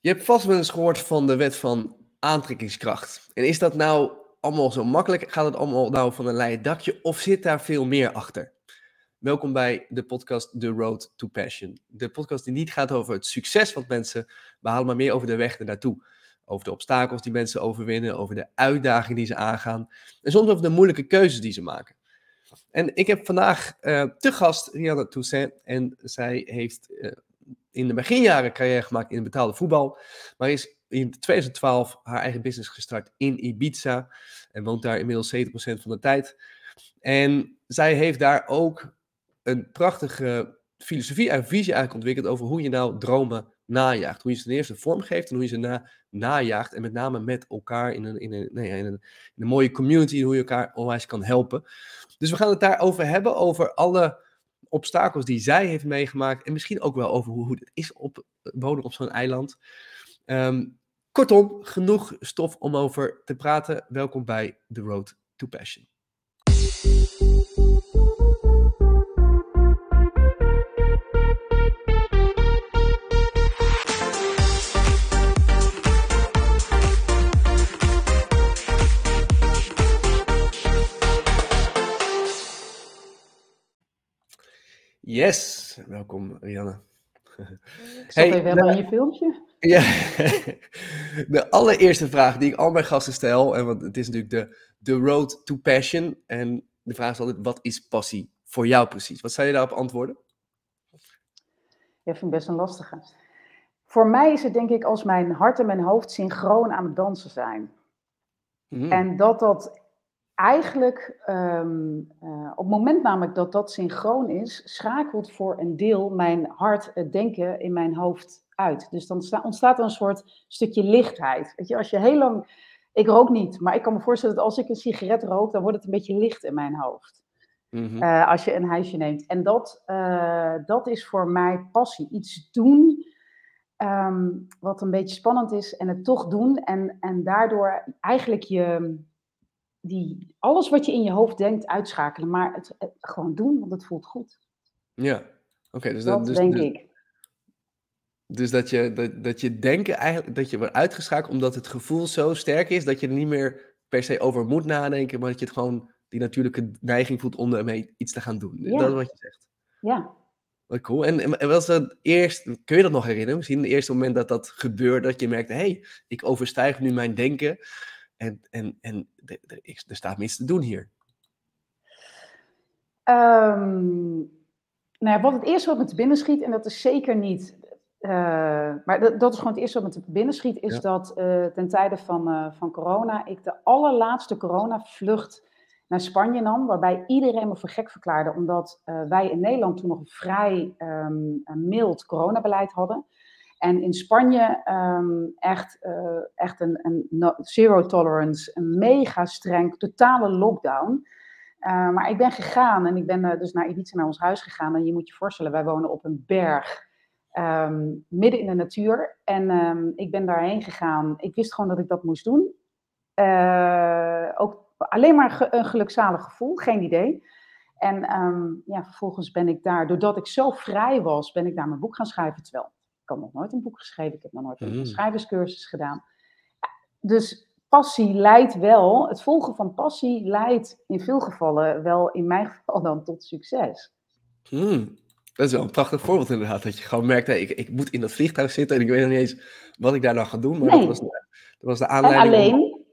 Je hebt vast wel eens gehoord van de wet van aantrekkingskracht. En is dat nou allemaal zo makkelijk? Gaat het allemaal nou van een leien dakje of zit daar veel meer achter? Welkom bij de podcast The Road to Passion. De podcast die niet gaat over het succes wat mensen behalen, maar meer over de weg ernaartoe. Over de obstakels die mensen overwinnen, over de uitdagingen die ze aangaan en soms over de moeilijke keuzes die ze maken. En ik heb vandaag uh, te gast Rihanna Toussaint en zij heeft uh, in de beginjaren carrière gemaakt in betaalde voetbal. Maar is in 2012 haar eigen business gestart in Ibiza. En woont daar inmiddels 70% van de tijd. En zij heeft daar ook een prachtige filosofie en visie eigenlijk ontwikkeld over hoe je nou dromen najaagt. Hoe je ze ten eerste vorm geeft en hoe je ze na, najaagt. En met name met elkaar in een, in een, nee, in een, in een mooie community, hoe je elkaar onwijs kan helpen. Dus we gaan het daarover hebben, over alle obstakels die zij heeft meegemaakt. En misschien ook wel over hoe, hoe het is op, wonen op zo'n eiland. Um, kortom, genoeg stof om over te praten. Welkom bij The Road to Passion. Yes, welkom Rianne. Ik zat hey, even helemaal in je filmpje. Ja, de allereerste vraag die ik al mijn gasten stel, en want het is natuurlijk de, de road to passion. En de vraag is altijd, wat is passie voor jou precies? Wat zou je daarop antwoorden? Ja, vind ik best een lastige. Voor mij is het denk ik als mijn hart en mijn hoofd synchroon aan het dansen zijn. Mm. En dat dat eigenlijk, um, uh, op het moment namelijk dat dat synchroon is, schakelt voor een deel mijn hart, het denken in mijn hoofd uit. Dus dan ontstaat er een soort stukje lichtheid. Weet je, als je heel lang, ik rook niet, maar ik kan me voorstellen dat als ik een sigaret rook, dan wordt het een beetje licht in mijn hoofd. Mm -hmm. uh, als je een huisje neemt. En dat, uh, dat is voor mij passie. Iets doen um, wat een beetje spannend is en het toch doen. En, en daardoor eigenlijk je, die, alles wat je in je hoofd denkt uitschakelen, maar het, het gewoon doen, want het voelt goed. Ja, oké. Okay, dus dat, dus, denk dus, ik. Dus dat je, dat, dat je denken eigenlijk, dat je wordt uitgeschakeld omdat het gevoel zo sterk is dat je er niet meer per se over moet nadenken, maar dat je het gewoon die natuurlijke neiging voelt om ermee iets te gaan doen. Ja. Dat is wat je zegt. Ja. Wat cool. En, en was het eerst, kun je dat nog herinneren? Misschien het eerste moment dat dat gebeurde, dat je merkte, hé, hey, ik overstijg nu mijn denken. En, en, en er, er, er staat iets te doen hier. Um, nou ja, wat het eerste wat me te binnen schiet, en dat is zeker niet. Uh, maar dat, dat, is gewoon het eerste wat me te binnen schiet, is ja. dat uh, ten tijde van, uh, van corona ik de allerlaatste corona-vlucht naar Spanje nam, waarbij iedereen me voor gek verklaarde, omdat wij in Nederland toen nog een vrij um, mild coronabeleid hadden. En in Spanje um, echt, uh, echt een, een zero tolerance, een mega streng, totale lockdown. Uh, maar ik ben gegaan en ik ben uh, dus naar Ibiza, naar ons huis gegaan. En je moet je voorstellen, wij wonen op een berg, um, midden in de natuur. En um, ik ben daarheen gegaan. Ik wist gewoon dat ik dat moest doen. ook alleen maar een gelukzalig gevoel, geen idee. En ja, vervolgens ben ik daar, doordat ik zo vrij was, ben ik daar mijn boek gaan schrijven. Terwijl ik had nog nooit een boek geschreven, ik heb nog nooit een mm. schrijverscursus gedaan. Dus passie leidt wel, het volgen van passie leidt in veel gevallen wel, in mijn geval dan, tot succes. Mm. Dat is wel een prachtig voorbeeld inderdaad, dat je gewoon merkt, ik, ik, moet in dat vliegtuig zitten en ik weet nog niet eens wat ik daar nou ga doen, maar nee. dat, was, dat was de aanleiding. En alleen, om...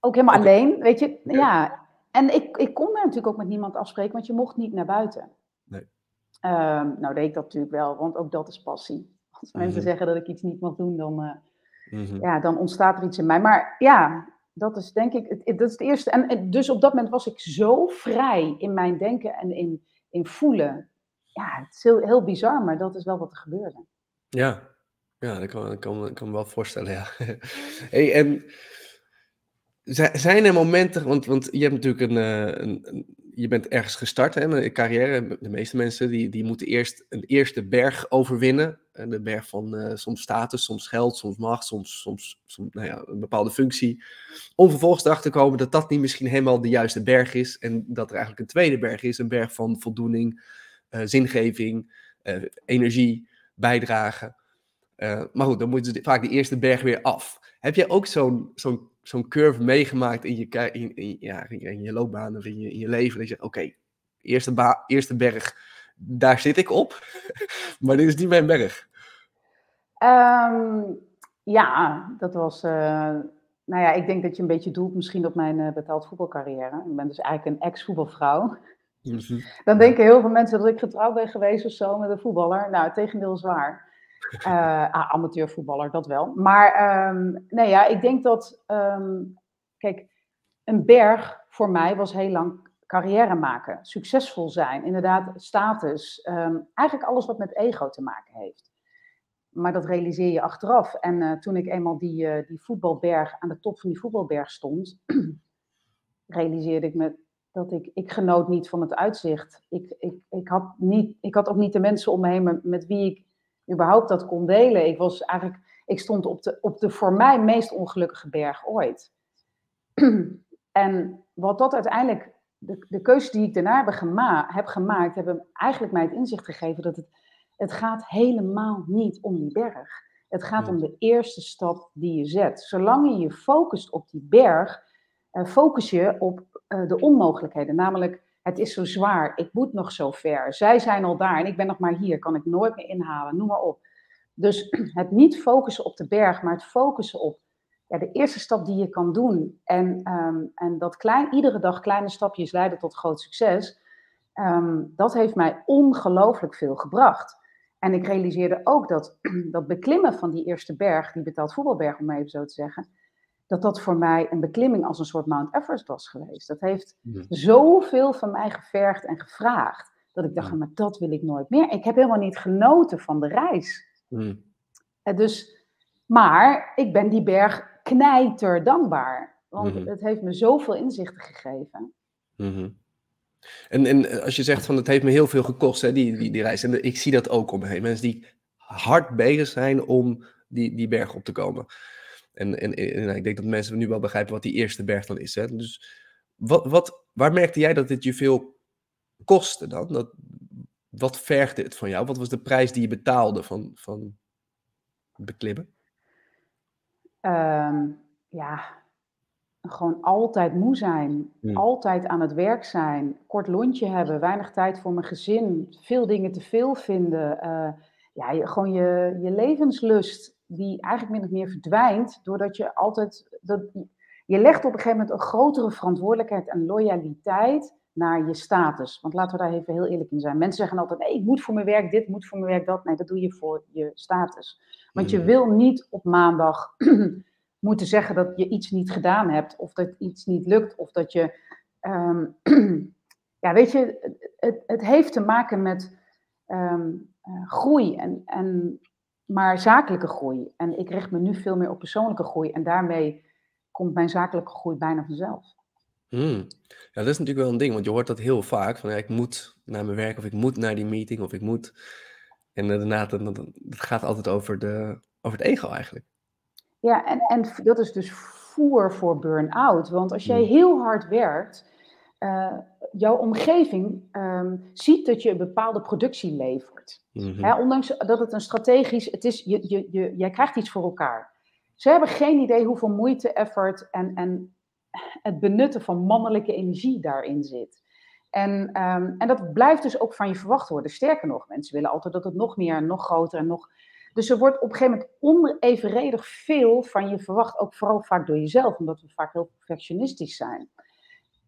ook helemaal okay. alleen, weet je, ja. ja. En ik, ik kon daar natuurlijk ook met niemand afspreken, want je mocht niet naar buiten. Um, nou deed ik dat natuurlijk wel, want ook dat is passie. Als mensen mm -hmm. zeggen dat ik iets niet mag doen, dan, uh, mm -hmm. ja, dan ontstaat er iets in mij. Maar ja, dat is denk ik, het, dat is het eerste. En, en, dus op dat moment was ik zo vrij in mijn denken en in, in voelen. Ja, het is heel, heel bizar, maar dat is wel wat er gebeurde. Ja, ja dat kan, kan, kan me wel voorstellen, ja. hey, en zijn er momenten, want, want je hebt natuurlijk een, een, een je bent ergens gestart, hè, met een carrière. De meeste mensen die, die moeten eerst een eerste berg overwinnen. De berg van uh, soms status, soms geld, soms macht, soms, soms, nou ja, een bepaalde functie. Om vervolgens erachter te komen dat dat niet misschien helemaal de juiste berg is. En dat er eigenlijk een tweede berg is. Een berg van voldoening, uh, zingeving, uh, energie, bijdrage. maar goed, dan moeten ze vaak de eerste berg weer af. Heb jij ook zo'n zo'n zo'n curve meegemaakt in je, in, in, ja, in je loopbaan of in je, in je leven? Dat je zegt, oké, eerste, eerste berg, daar zit ik op, maar dit is niet mijn berg. Ehm, ja, dat was. Uh, nou ja, ik denk dat je een beetje doelt misschien op mijn uh, betaald voetbalcarrière. Ik ben dus eigenlijk een ex-voetbalvrouw. Mhm. Dan denken heel veel mensen dat ik getrouwd ben geweest of zo met een voetballer. Nou, het tegendeel is waar. Uh, ah, amateurvoetballer, dat wel. Maar um, nee, ja, ik denk dat. Um, kijk, een berg voor mij was heel lang carrière maken, succesvol zijn, inderdaad status. Um, eigenlijk alles wat met ego te maken heeft. Maar dat realiseer je achteraf. En uh, toen ik eenmaal die, uh, die voetbalberg aan de top van die voetbalberg stond, realiseerde ik me dat ik, ik genoot niet van het uitzicht. Ik, ik, ik, had niet, ik had ook niet de mensen om me heen met, met wie ik überhaupt dat kon delen. Ik, was eigenlijk, ik stond op de, op de voor mij meest ongelukkige berg ooit. en wat dat uiteindelijk, de, de keuzes die ik daarna heb, gema heb gemaakt, hebben eigenlijk mij het inzicht gegeven dat het, het gaat helemaal niet om die berg. Het gaat om de eerste stap die je zet. Zolang je je focust op die berg, uh, focus je op uh, de onmogelijkheden. Namelijk, het is zo zwaar, ik moet nog zo ver. Zij zijn al daar en ik ben nog maar hier, kan ik nooit meer inhalen, noem maar op. Dus het niet focussen op de berg, maar het focussen op ja, de eerste stap die je kan doen. En, um, en dat klein, iedere dag kleine stapjes leiden tot groot succes. Um, dat heeft mij ongelooflijk veel gebracht. En ik realiseerde ook dat dat beklimmen van die eerste berg, die betaald voetbalberg om even zo te zeggen, dat dat voor mij een beklimming als een soort Mount Everest was geweest. Dat heeft zoveel van mij gevergd en gevraagd, dat ik dacht, maar dat wil ik nooit meer. Ik heb helemaal niet genoten van de reis. Mm. Dus, maar ik ben die berg knijter dankbaar, want mhm. het heeft me zoveel inzichten gegeven. Mhm. En, en als je zegt van het heeft me heel veel gekost, hè, die, die, die reis. En ik zie dat ook om me heen. Mensen die hard bezig zijn om die, die berg op te komen. En, en, en, ik denk dat mensen nu wel begrijpen wat die eerste berg dan is. Hè? Dus wat, wat, waar merkte jij dat dit je veel kostte dan? Dat, wat vergde het van jou? Wat was de prijs die je betaalde van, van beklimmen? Um, ja, gewoon altijd moe zijn. Hmm. Altijd aan het werk zijn. Kort lontje hebben. Weinig tijd voor mijn gezin. Veel dingen te veel vinden. Uh, ja, gewoon je, je levenslust die eigenlijk min of meer verdwijnt, doordat je altijd. Dat, je legt op een gegeven moment een grotere verantwoordelijkheid en loyaliteit naar je status. Want laten we daar even heel eerlijk in zijn. Mensen zeggen altijd: nee, ik moet voor mijn werk dit, moet voor mijn werk dat. Nee, dat doe je voor je status. Want je mm. wil niet op maandag moeten zeggen dat je iets niet gedaan hebt, of dat iets niet lukt, of dat je. Um, ja, weet je, het, het heeft te maken met um, uh, groei en, en maar zakelijke groei. En ik richt me nu veel meer op persoonlijke groei. En daarmee komt mijn zakelijke groei bijna vanzelf. Hmm. Ja, dat is natuurlijk wel een ding, want je hoort dat heel vaak. Van ja, ik moet naar mijn werk, of ik moet naar die meeting, of ik moet. En inderdaad, het gaat altijd over, de, over het ego eigenlijk. Ja, en, en dat is dus voer voor burn-out. Want als jij hmm. heel hard werkt, uh, jouw omgeving um, ziet dat je een bepaalde productie levert. Mm ondanks dat het een strategisch, het is, je, je, je, jij krijgt iets voor elkaar. Ze hebben geen idee hoeveel moeite, effort en, en het benutten van mannelijke energie daarin zit. En, um, en dat blijft dus ook van je verwacht worden. Sterker nog, mensen willen altijd dat het nog meer, nog groter en nog. Dus er wordt op een gegeven moment onevenredig veel van je verwacht, ook vooral vaak door jezelf, omdat we vaak heel perfectionistisch zijn.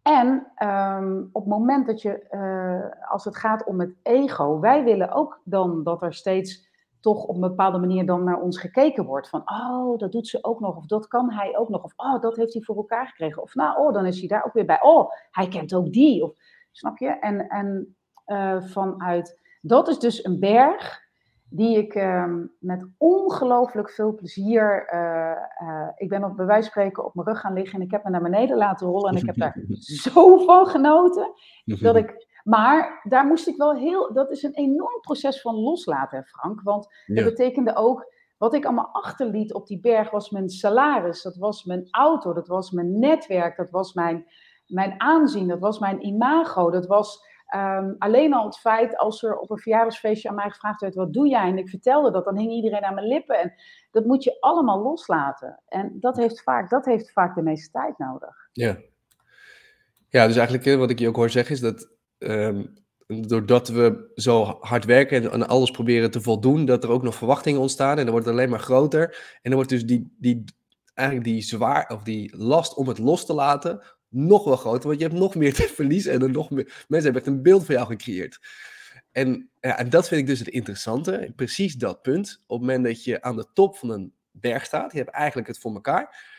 En um, op het moment dat je, uh, als het gaat om het ego, wij willen ook dan dat er steeds toch op een bepaalde manier dan naar ons gekeken wordt. Van, oh, dat doet ze ook nog, of dat kan hij ook nog, of oh, dat heeft hij voor elkaar gekregen. Of nou, oh, dan is hij daar ook weer bij. Oh, hij kent ook die. Of, snap je? En, en uh, vanuit, dat is dus een berg die ik uh, met ongelooflijk veel plezier. Uh, uh, ik ben op bij wijze spreken op mijn rug gaan liggen en ik heb me naar beneden laten rollen en ik heb daar zo van genoten. Dat ik, maar daar moest ik wel heel. Dat is een enorm proces van loslaten, Frank. Want dat betekende ook. Wat ik allemaal achterliet op die berg was mijn salaris, dat was mijn auto, dat was mijn netwerk, dat was mijn, mijn aanzien, dat was mijn imago, dat was Ehm, alleen al het feit als er op een verjaardagsfeestje aan mij gevraagd werd: wat doe jij? En ik vertelde dat, dan hing iedereen aan mijn lippen. En dat moet je allemaal loslaten. En dat heeft vaak, dat heeft vaak de meeste tijd nodig. Ja. Ja, dus eigenlijk wat ik je ook hoor zeggen is dat ehm, doordat we zo hard werken en aan alles proberen te voldoen, dat er ook nog verwachtingen ontstaan en dan wordt het alleen maar groter. En dan wordt dus die, die, eigenlijk die zwaar, of die last om het los te laten nog wel groter, want je hebt nog meer te verliezen en er nog meer, mensen hebben een beeld van jou gecreëerd. En, ja, en dat vind ik dus het interessante, precies dat punt. Op het moment dat je aan de top van een berg staat, je hebt eigenlijk het voor elkaar,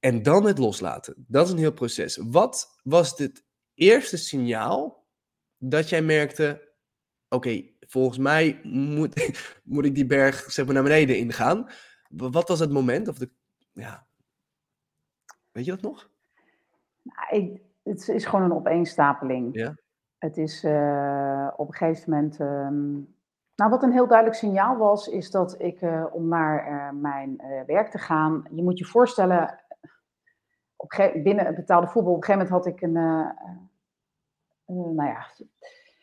en dan het loslaten. Dat is een heel proces. Wat was het eerste signaal dat jij merkte: oké, volgens mij moet, moet ik die berg zeg maar, naar beneden ingaan? Wat was het moment? Of de, ja. Weet je dat nog? Nou, ik, het is gewoon een opeenstapeling. Ja. Het is uh, op een gegeven moment. Um, nou, wat een heel duidelijk signaal was, is dat ik uh, om naar uh, mijn werk te gaan. Je moet je voorstellen, op binnen het betaalde voetbal, op een gegeven moment had ik een. nou ja.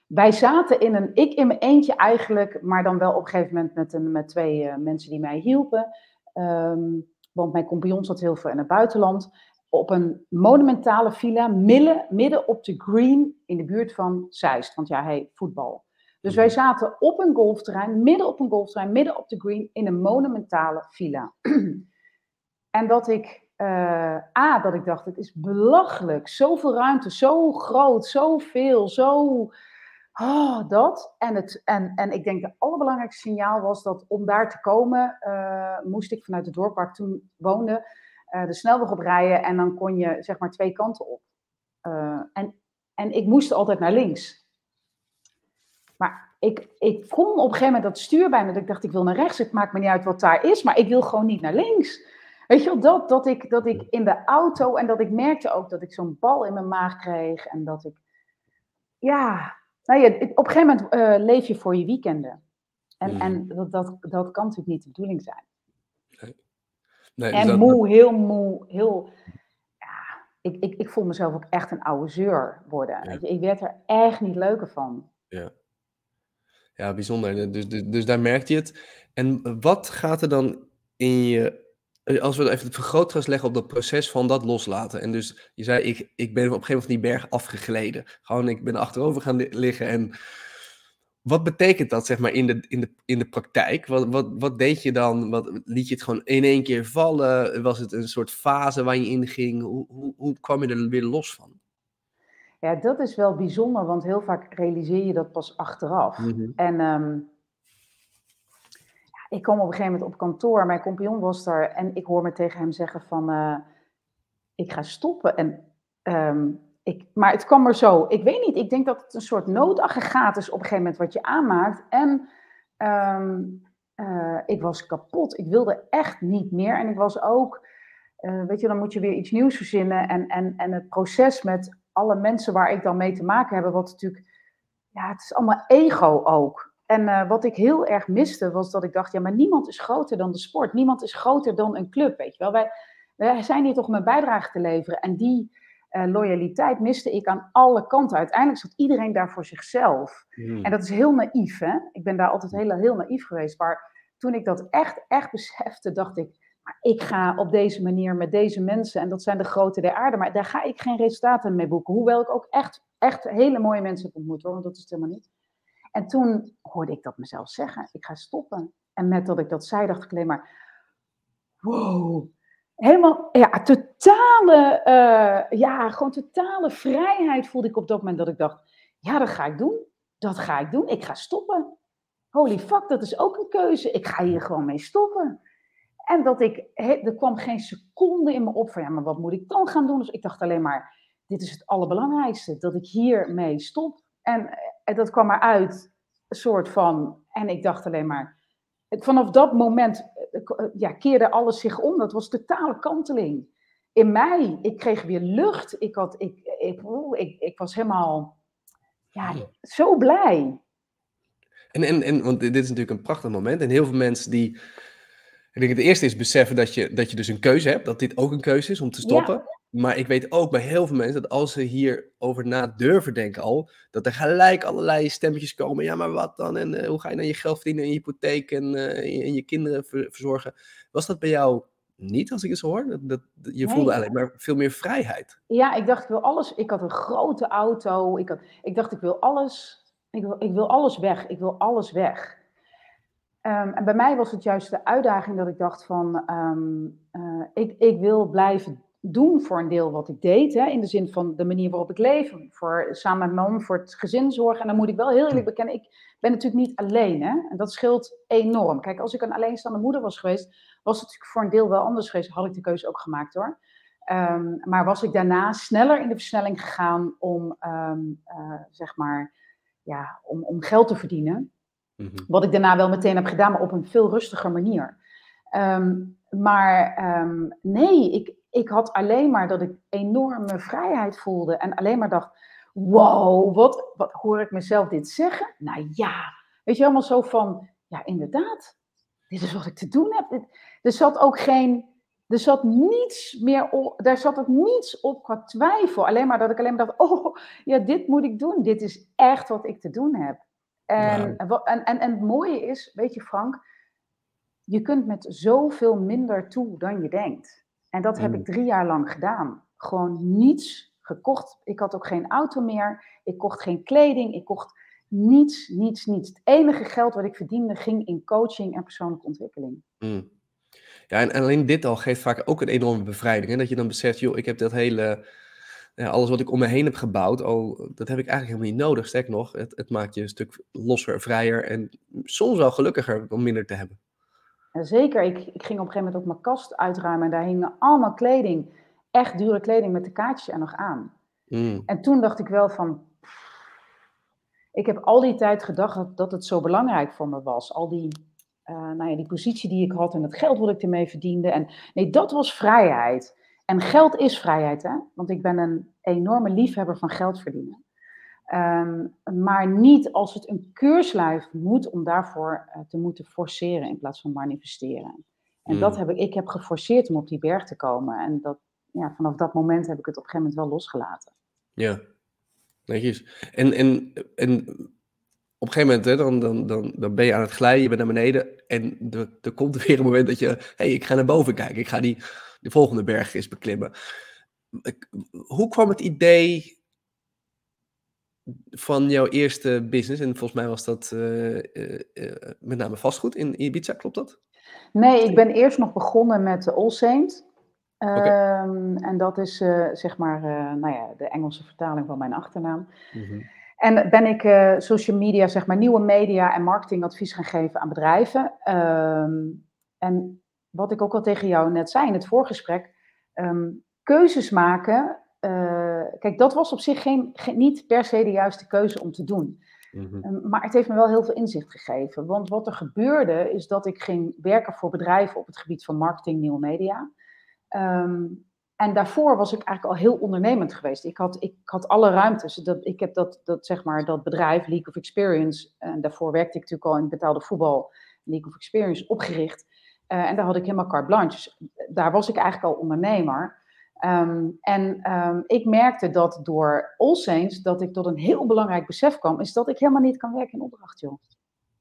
Wij zaten in een. Ik in mijn eentje eigenlijk, maar dan wel op een gegeven moment met, een, met twee mensen die mij hielpen. Um, want mijn compagnon zat heel veel in het buitenland op een monumentale villa midden, midden op de green in de buurt van Zeist. Want ja, hey, voetbal. Dus wij mhm. zaten op een golfterrein, midden op een golfterrein, midden op de green, in een monumentale villa. en dat ik, uh, A, dat ik dacht, het is belachelijk, zoveel ruimte, zo groot, zoveel, zo, oh, dat. En, het, en, en ik denk, het allerbelangrijkste signaal was dat om daar te komen, uh, moest ik vanuit het dorp waar ik toen woonde, uh, de snelweg op rijden en dan kon je zeg maar twee kanten op. Uh, en, en ik moest altijd naar links. Maar ik, ik kon op een gegeven moment dat stuur bijna, dat ik dacht ik wil naar rechts, het maakt me niet uit wat daar is, maar ik wil gewoon niet naar links. Weet je wel, dat, dat, ik, dat ik in de auto en dat ik merkte ook dat ik zo'n bal in mijn maag kreeg en dat ik, ja, nou ja, op een gegeven moment uh, leef je voor je weekenden. En, mm. en dat, dat, dat kan natuurlijk niet de bedoeling zijn. Nee, en moe, heel moe, heel... Ja, ik, ik, ik voel mezelf ook echt een oude zeur worden. Ik werd er echt niet leuker van. Ja, ja bijzonder. Dus, dus, dus daar merkte je het. En wat gaat er dan in je... Als we even het vergrootglas leggen op dat proces van dat loslaten. En dus je zei, ik, ik ben op een gegeven moment die berg afgegleden. Gewoon, ik ben achterover gaan liggen en wat betekent dat, zeg maar, in de, in de, in de praktijk? Wat, wat, wat deed je dan? Wat, liet je het gewoon in één keer vallen? Was het een soort fase waar je in ging? Hoe, hoe, hoe kwam je er weer los van? Ja, dat is wel bijzonder, want heel vaak realiseer je dat pas achteraf. Mhm. En um, ja, ik kwam op een gegeven moment op kantoor, mijn compagnon was daar en ik hoor me tegen hem zeggen van, uh, ik ga stoppen. En um, ik, maar het kwam er zo. Ik weet niet, ik denk dat het een soort noodaggregaat is op een gegeven moment wat je aanmaakt. En um, uh, ik was kapot. Ik wilde echt niet meer. En ik was ook, uh, weet je, dan moet je weer iets nieuws verzinnen. En, en, en het proces met alle mensen waar ik dan mee te maken heb, wat natuurlijk, ja, het is allemaal ego ook. En uh, wat ik heel erg miste, was dat ik dacht, ja, maar niemand is groter dan de sport. Niemand is groter dan een club, weet je wel. Wij, wij zijn hier toch om een bijdrage te leveren. En die uh, loyaliteit miste ik aan alle kanten. Uiteindelijk zat iedereen daar voor zichzelf. Hmm. En dat is heel naïef, hè? Ik ben daar altijd heel, heel naïef geweest. Maar toen ik dat echt, echt besefte, dacht ik... Maar ik ga op deze manier met deze mensen, en dat zijn de grote der aarde, maar daar ga ik geen resultaten mee boeken. Hoewel ik ook echt, echt hele mooie mensen heb ontmoet, hoor, want dat is het helemaal niet. En toen hoorde ik dat mezelf zeggen, ik ga stoppen. En met dat ik dat zei, dacht ik alleen maar, wow, helemaal, ja, totale, uh, ja, gewoon totale vrijheid voelde ik op dat moment dat ik dacht, ja, dat ga ik doen. Dat ga ik doen. Ik ga stoppen. Holy fuck, dat is ook een keuze. Ik ga hier gewoon mee stoppen. En dat ik, er kwam geen seconde in me op van, ja, maar wat moet ik dan gaan doen? Dus ik dacht alleen maar, dit is het allerbelangrijkste, dat ik hiermee stop. En, eh, dat kwam eruit, een soort van, en ik dacht alleen maar, vanaf dat moment eh, ja, keerde alles zich om. Dat was totale kanteling. In mij, ik kreeg weer lucht. Ik, had, ik, ik, ik, ik was helemaal ja, zo blij. En, en, en, want dit is natuurlijk een prachtig moment. En heel veel mensen die. Ik denk het eerste is beseffen dat je, dat je dus een keuze hebt. Dat dit ook een keuze is om te stoppen. Maar ik weet ook bij heel veel mensen dat als ze hierover na durven denken al, dat er gelijk allerlei stemmetjes komen. Ja, maar wat dan? En hoe ga je dan je geld verdienen en je hypotheek en, en je kinderen verzorgen? Was dat bij jou niet, als ik het zo hoor. Dat, dat je voelde alleen maar veel meer vrijheid. Ja, ik dacht, ik wil alles. Ik had een grote auto. Ik, had, ik dacht, ik wil alles. Ik wil, ik wil alles weg. Ik wil alles weg. Ehm, en bij mij was het juist de uitdaging dat ik dacht van, ehm, eh, ik, ik wil blijven doen voor een deel wat ik deed. Hè, in de zin van de manier waarop ik leef. Voor, samen met mijn man voor het gezin zorgen. En dan moet ik wel heel eerlijk bekennen, ik ben natuurlijk niet alleen. Hè, en dat scheelt enorm. Kijk, als ik een alleenstaande moeder was geweest, was het natuurlijk voor een deel wel anders geweest. Had ik de keuze ook gemaakt hoor. Ehm, maar was ik daarna sneller in de versnelling gegaan om, uh, zeg maar, ja, om, om geld te verdienen. Mhm. Wat ik daarna wel meteen heb gedaan, maar op een veel rustiger manier. Ehm, maar nee, ik, ik had alleen maar dat ik enorme vrijheid voelde. En alleen maar dacht, wow, wat, wat hoor ik mezelf dit zeggen? Nou ja, weet je, helemaal zo van, ja inderdaad, dit is wat ik te doen heb. Er zat ook geen, er zat niets meer op, daar zat ook niets op qua twijfel. Alleen maar dat ik alleen maar dacht, oh, ja, dit moet ik doen. Dit is echt wat ik te doen heb. En, en, en, en het mooie is, weet je Frank, je kunt met zoveel minder toe dan je denkt. En dat heb ik mm. drie jaar lang gedaan. Gewoon niets gekocht. Ik had ook geen auto meer. Ik kocht geen kleding. Ik kocht niets, niets, niets. Het enige geld wat ik verdiende ging in coaching en persoonlijke ontwikkeling. Mm. Ja, en alleen dit al geeft vaak ook een enorme bevrijding. Hè? Dat je dan beseft, joh, ik heb dat hele, ja, alles wat ik om me heen heb gebouwd, oh, dat heb ik eigenlijk helemaal niet nodig. Sterk nog, het, het maakt je een stuk losser, vrijer en soms wel gelukkiger om minder te hebben. Zeker, ik, ik ging op een gegeven moment ook mijn kast uitruimen en daar hingen allemaal kleding, echt dure kleding met de kaartjes er nog aan. Mm. En toen dacht ik wel van, ik heb al die tijd gedacht dat, dat het zo belangrijk voor me was. Al die, uh, nou ja, die positie die ik had en het geld wat ik ermee verdiende. En nee, dat was vrijheid. En geld is vrijheid, hè? Want ik ben een enorme liefhebber van geld verdienen. Ehm, maar niet als het een keurslijf moet om daarvoor uh, te moeten forceren in plaats van manifesteren. En dat mm. heb ik, ik heb geforceerd om op die berg te komen. En dat, ja, vanaf dat moment heb ik het op een gegeven moment wel losgelaten. Ja, netjes. En, en, en op een gegeven moment, hè, dan, dan, dan, dan ben je aan het glijden, je bent naar beneden. En er, er komt weer een moment dat je, hé, hey, ik ga naar boven kijken. Ik ga die, de volgende berg eens beklimmen. Hoe kwam het idee van jouw eerste business? En volgens mij was dat uh, uh, met name vastgoed in Ibiza, klopt dat? Nee, ik ben eerst nog begonnen met All Saints. Um, En dat is zeg maar nou ja, de Engelse vertaling van mijn achternaam. Mm En ben ik social media, zeg maar nieuwe media en marketingadvies gaan geven aan bedrijven. Um, en wat ik ook al tegen jou net zei in het voorgesprek, um, keuzes maken uh, kijk, dat was op zich geen, geen, niet per se de juiste keuze om te doen. Mm -hmm. maar het heeft me wel heel veel inzicht gegeven. Want wat er gebeurde, is dat ik ging werken voor bedrijven op het gebied van marketing, nieuwe media. Um, en daarvoor was ik eigenlijk al heel ondernemend geweest. Ik had, ik had alle ruimtes. Dat, ik heb dat, dat, zeg maar, dat bedrijf, League of Experience, en daarvoor werkte ik natuurlijk al in betaalde voetbal, League of Experience, opgericht. Uh, en daar had ik helemaal carte blanche. Dus daar was ik eigenlijk al ondernemer. Um, en um, ik merkte dat door All Saints, dat ik tot een heel belangrijk besef kwam, is dat ik helemaal niet kan werken in opdracht, joh.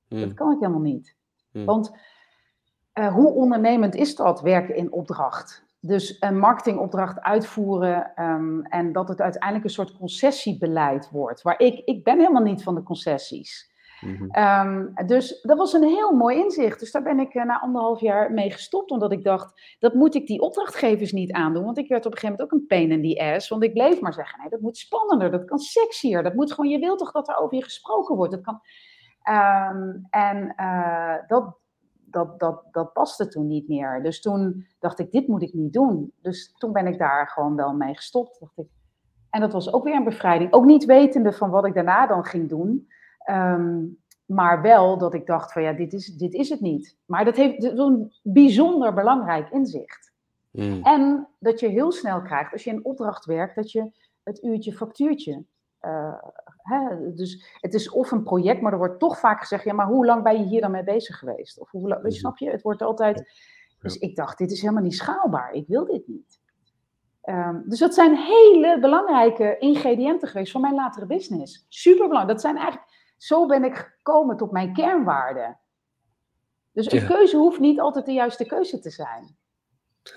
Hmm. Dat kan ik helemaal niet. Hmm. Want uh, hoe ondernemend is dat, werken in opdracht? Dus een marketingopdracht uitvoeren um, en dat het uiteindelijk een soort concessiebeleid wordt. Waar ik, ik ben helemaal niet van de concessies. Mm dus dat was een heel mooi inzicht. Dus daar ben ik uh, na anderhalf jaar mee gestopt, omdat ik dacht, dat moet ik die opdrachtgevers niet aandoen. Want ik werd op een gegeven moment ook een pain in the ass, want ik bleef maar zeggen, nee, dat moet spannender, dat kan sexier, dat moet gewoon, je wilt toch dat er over je gesproken wordt. Dat kan, um, en uh, dat, dat, dat, dat paste toen niet meer. Dus toen dacht ik, dit moet ik niet doen. Dus toen ben ik daar gewoon wel mee gestopt, dacht ik. En dat was ook weer een bevrijding. Ook niet wetende van wat ik daarna dan ging doen. Um, maar wel dat ik dacht van ja, dit is, dit is het niet. Maar dat heeft een bijzonder belangrijk inzicht. Hmm. En dat je heel snel krijgt, als je in opdracht werkt, dat je het uurtje factuurtje. Uh, hè, dus het is of een project, maar er wordt toch vaak gezegd: ja, maar hoe lang ben je hier dan mee bezig geweest? Of hoe lang, hmm. snap je? Het wordt altijd. Dus ik dacht: dit is helemaal niet schaalbaar. Ik wil dit niet. Ehm, dus dat zijn hele belangrijke ingrediënten geweest voor mijn latere business. Super belangrijk. Dat zijn eigenlijk, zo ben ik gekomen tot mijn kernwaarden. Dus een keuze hoeft niet altijd de juiste keuze te zijn.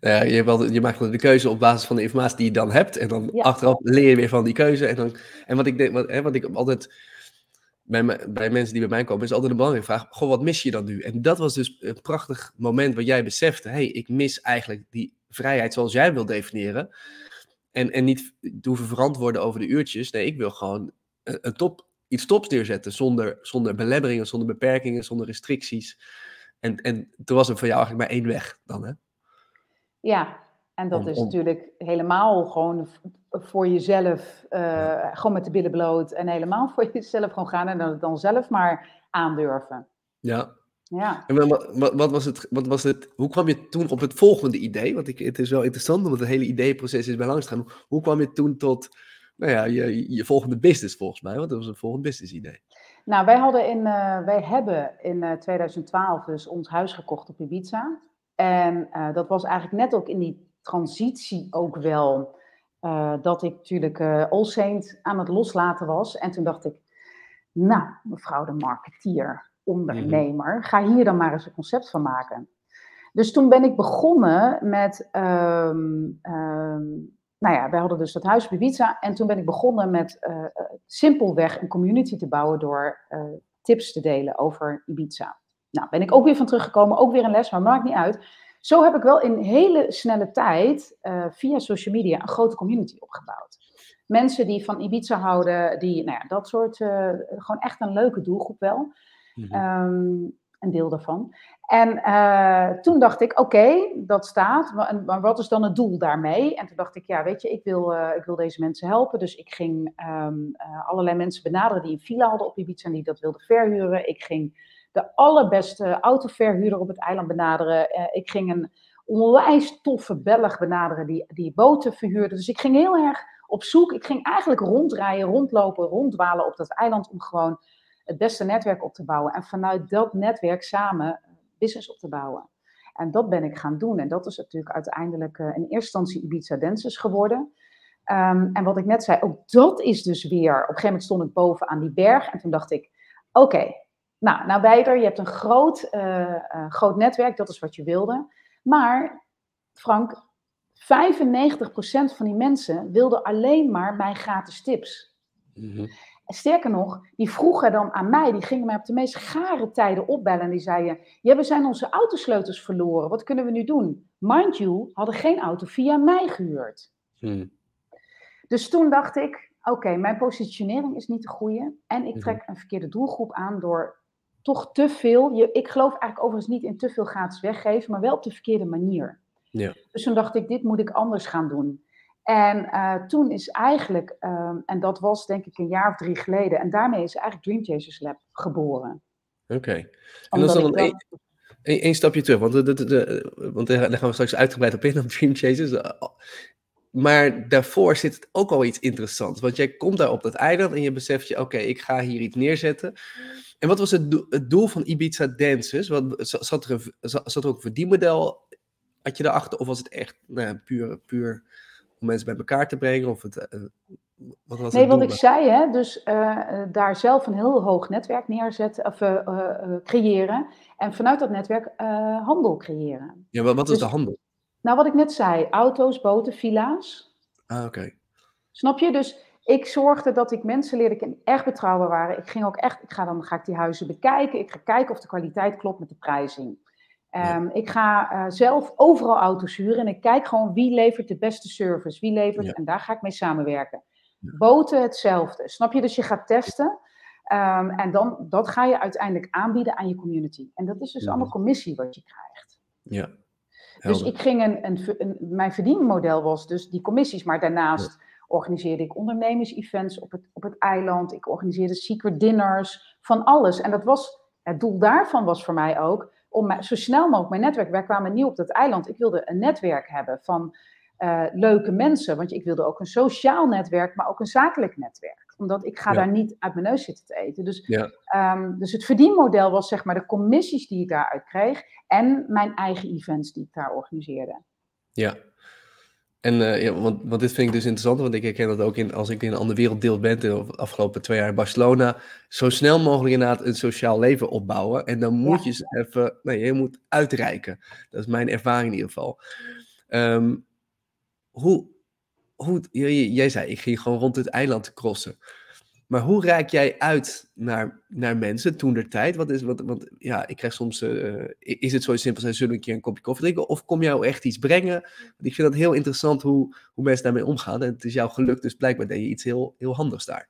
nou ja, je, maakt de keuze op basis van de informatie die je dan hebt. En dan achteraf leer je weer van die keuze. En, dan, en wat, ik denk, wat, hè, wat ik altijd bij, bij mensen die bij mij komen, is altijd een belangrijke vraag. Goh, wat mis je dan nu? En dat was dus een prachtig moment waar jij besefte. hey, ik mis eigenlijk die vrijheid zoals jij wil definiëren. En, en niet te hoeven verantwoorden over de uurtjes. Nee, ik wil gewoon een, een top, iets tops neerzetten. Zonder, zonder belemmeringen, zonder beperkingen, zonder restricties. En, en toen was er voor jou eigenlijk maar één weg dan, hè? Ja, en dat is natuurlijk helemaal gewoon voor jezelf, uh, gewoon met de billen bloot en helemaal voor jezelf gewoon gaan en dan, dan zelf maar aandurven. Ja. ja. En wat, wat, wat, was het, wat was het, hoe kwam je toen op het volgende idee? Want ik, het is wel interessant, omdat het hele ideeproces is bij langs gaan. Hoe kwam je toen tot nou ja, je, je volgende business volgens mij? Want dat was een volgend business idee. Nou, wij, hadden in, uh, wij hebben in uh, 2012 dus ons huis gekocht op Ibiza. En uh, dat was eigenlijk net ook in die transitie ook wel dat ik natuurlijk All Saint aan het loslaten was. En toen dacht ik, nou, mevrouw de marketeer, ondernemer, ga hier dan maar eens een concept van maken. Dus toen ben ik begonnen met, um, um, nou ja, wij hadden dus dat huis op Ibiza. En toen ben ik begonnen met uh, simpelweg een community te bouwen door tips te delen over Ibiza. Nou, ben ik ook weer van teruggekomen, ook weer een les, maar maakt niet uit. Zo heb ik wel in hele snelle tijd uh, via social media een grote community opgebouwd. Mensen die van Ibiza houden, die, nou ja, dat soort, gewoon echt een leuke doelgroep wel. Mm -hmm. um, een deel daarvan. En uh, toen dacht ik, oké, dat staat, maar, wat is dan het doel daarmee? En toen dacht ik, ja, weet je, ik wil, ik wil deze mensen helpen. Dus ik ging um, allerlei mensen benaderen die een villa hadden op Ibiza en die dat wilden verhuren. Ik ging de allerbeste autoverhuurder op het eiland benaderen. Ik ging een onwijs toffe Belg benaderen die, die boten verhuurde. Dus ik ging heel erg op zoek. Ik ging eigenlijk rondrijden, rondlopen, ronddwalen op dat eiland om gewoon het beste netwerk op te bouwen. En vanuit dat netwerk samen business op te bouwen. En dat ben ik gaan doen. En dat is natuurlijk uiteindelijk uh, in eerste instantie Ibiza Dances geworden. Um, en wat ik net zei, ook dat is dus weer. Op een gegeven moment stond ik boven aan die berg en toen dacht ik: oké, nou, nou Bijder, je hebt een groot, uh, uh, groot netwerk, dat is wat je wilde. Maar, Frank, 95% van die mensen wilden alleen maar mijn gratis tips. Mm-hmm. Sterker nog, die vroegen dan aan mij, die gingen mij op de meest gare tijden opbellen. En die zeiden, ja, we zijn onze autosleutels verloren, wat kunnen we nu doen? Mind you, hadden geen auto via mij gehuurd. Mm. Dus toen dacht ik, oké, okay, mijn positionering is niet de goede. En ik mm-hmm. trek een verkeerde doelgroep aan door toch te veel. Je, ik geloof eigenlijk overigens niet in te veel gratis weggeven, maar wel op de verkeerde manier. Ja. Dus toen dacht ik, dit moet ik anders gaan doen. En uh, toen is eigenlijk, um, en dat was denk ik een jaar of drie geleden, en daarmee is eigenlijk Dream Chasers Lab geboren. Oké. Okay. En dat is dan een, een, een, stapje terug, want, de, de, de, want daar gaan we straks uitgebreid op in, op Dream Chasers. Maar daarvoor zit het ook al iets interessants. Want jij komt daar op dat eiland en je beseft je, oké, okay, ik ga hier iets neerzetten. En wat was het, do het doel van Ibiza Dances? Wat, zat, er een, zat er ook een verdienmodel? Had je daarachter? Of was het echt nou puur, puur om mensen bij elkaar te brengen? Of het, uh, wat was nee, wat ik zei, hè, dus uh, daar zelf een heel hoog netwerk neerzetten of uh, creëren. En vanuit dat netwerk handel creëren. Ja, wat, wat dus, is de handel? Nou, wat ik net zei, auto's, boten, villa's. Ah, oké. Okay. Snap je? Dus ik zorgde dat ik mensen leerde die echt betrouwbaar waren. Ik ging ook echt, ik ga dan ga ik die huizen bekijken. Ik ga kijken of de kwaliteit klopt met de prijzing. Um, ja. Ik ga uh, zelf overal auto's huren en ik kijk gewoon wie levert de beste service. Wie levert, en daar ga ik mee samenwerken. Boten hetzelfde. Snap je? Dus je gaat testen. Um, en dan, dat ga je uiteindelijk aanbieden aan je community. En dat is dus allemaal commissie wat je krijgt. Ja. Dus ik ging een, een, een, mijn verdienmodel was dus die commissies, maar daarnaast organiseerde ik ondernemers-events op het, op het eiland. Ik organiseerde secret dinners, van alles. En dat was, het doel daarvan was voor mij ook om zo snel mogelijk mijn netwerk. Wij kwamen nieuw op dat eiland. Ik wilde een netwerk hebben van uh, leuke mensen. Want ik wilde ook een sociaal netwerk, maar ook een zakelijk netwerk. Omdat ik ga ja. daar niet uit mijn neus zitten te eten. Dus, ja. um, dus het verdienmodel was zeg maar de commissies die ik daaruit kreeg. En mijn eigen events die ik daar organiseerde. Ja, En uh, ja, want, want dit vind ik dus interessant, want ik herken dat ook in, als ik in een ander werelddeel ben, de afgelopen twee jaar in Barcelona, zo snel mogelijk inderdaad een sociaal leven opbouwen. En dan moet je je even, nee, je moet uitreiken. Dat is mijn ervaring in ieder geval. Um, hoe, hoe, jij zei, ik ging gewoon rond het eiland crossen. Maar hoe reik jij uit naar, naar mensen toen der tijd? Wat is, wat, want ja, ik krijg soms, uh, is het zo simpel zijn, zullen een keer een kopje koffie drinken? Of kom jou echt iets brengen? Want ik vind dat heel interessant hoe, hoe mensen daarmee omgaan. En het is jouw geluk, dus blijkbaar deed je iets heel, heel handigs daar.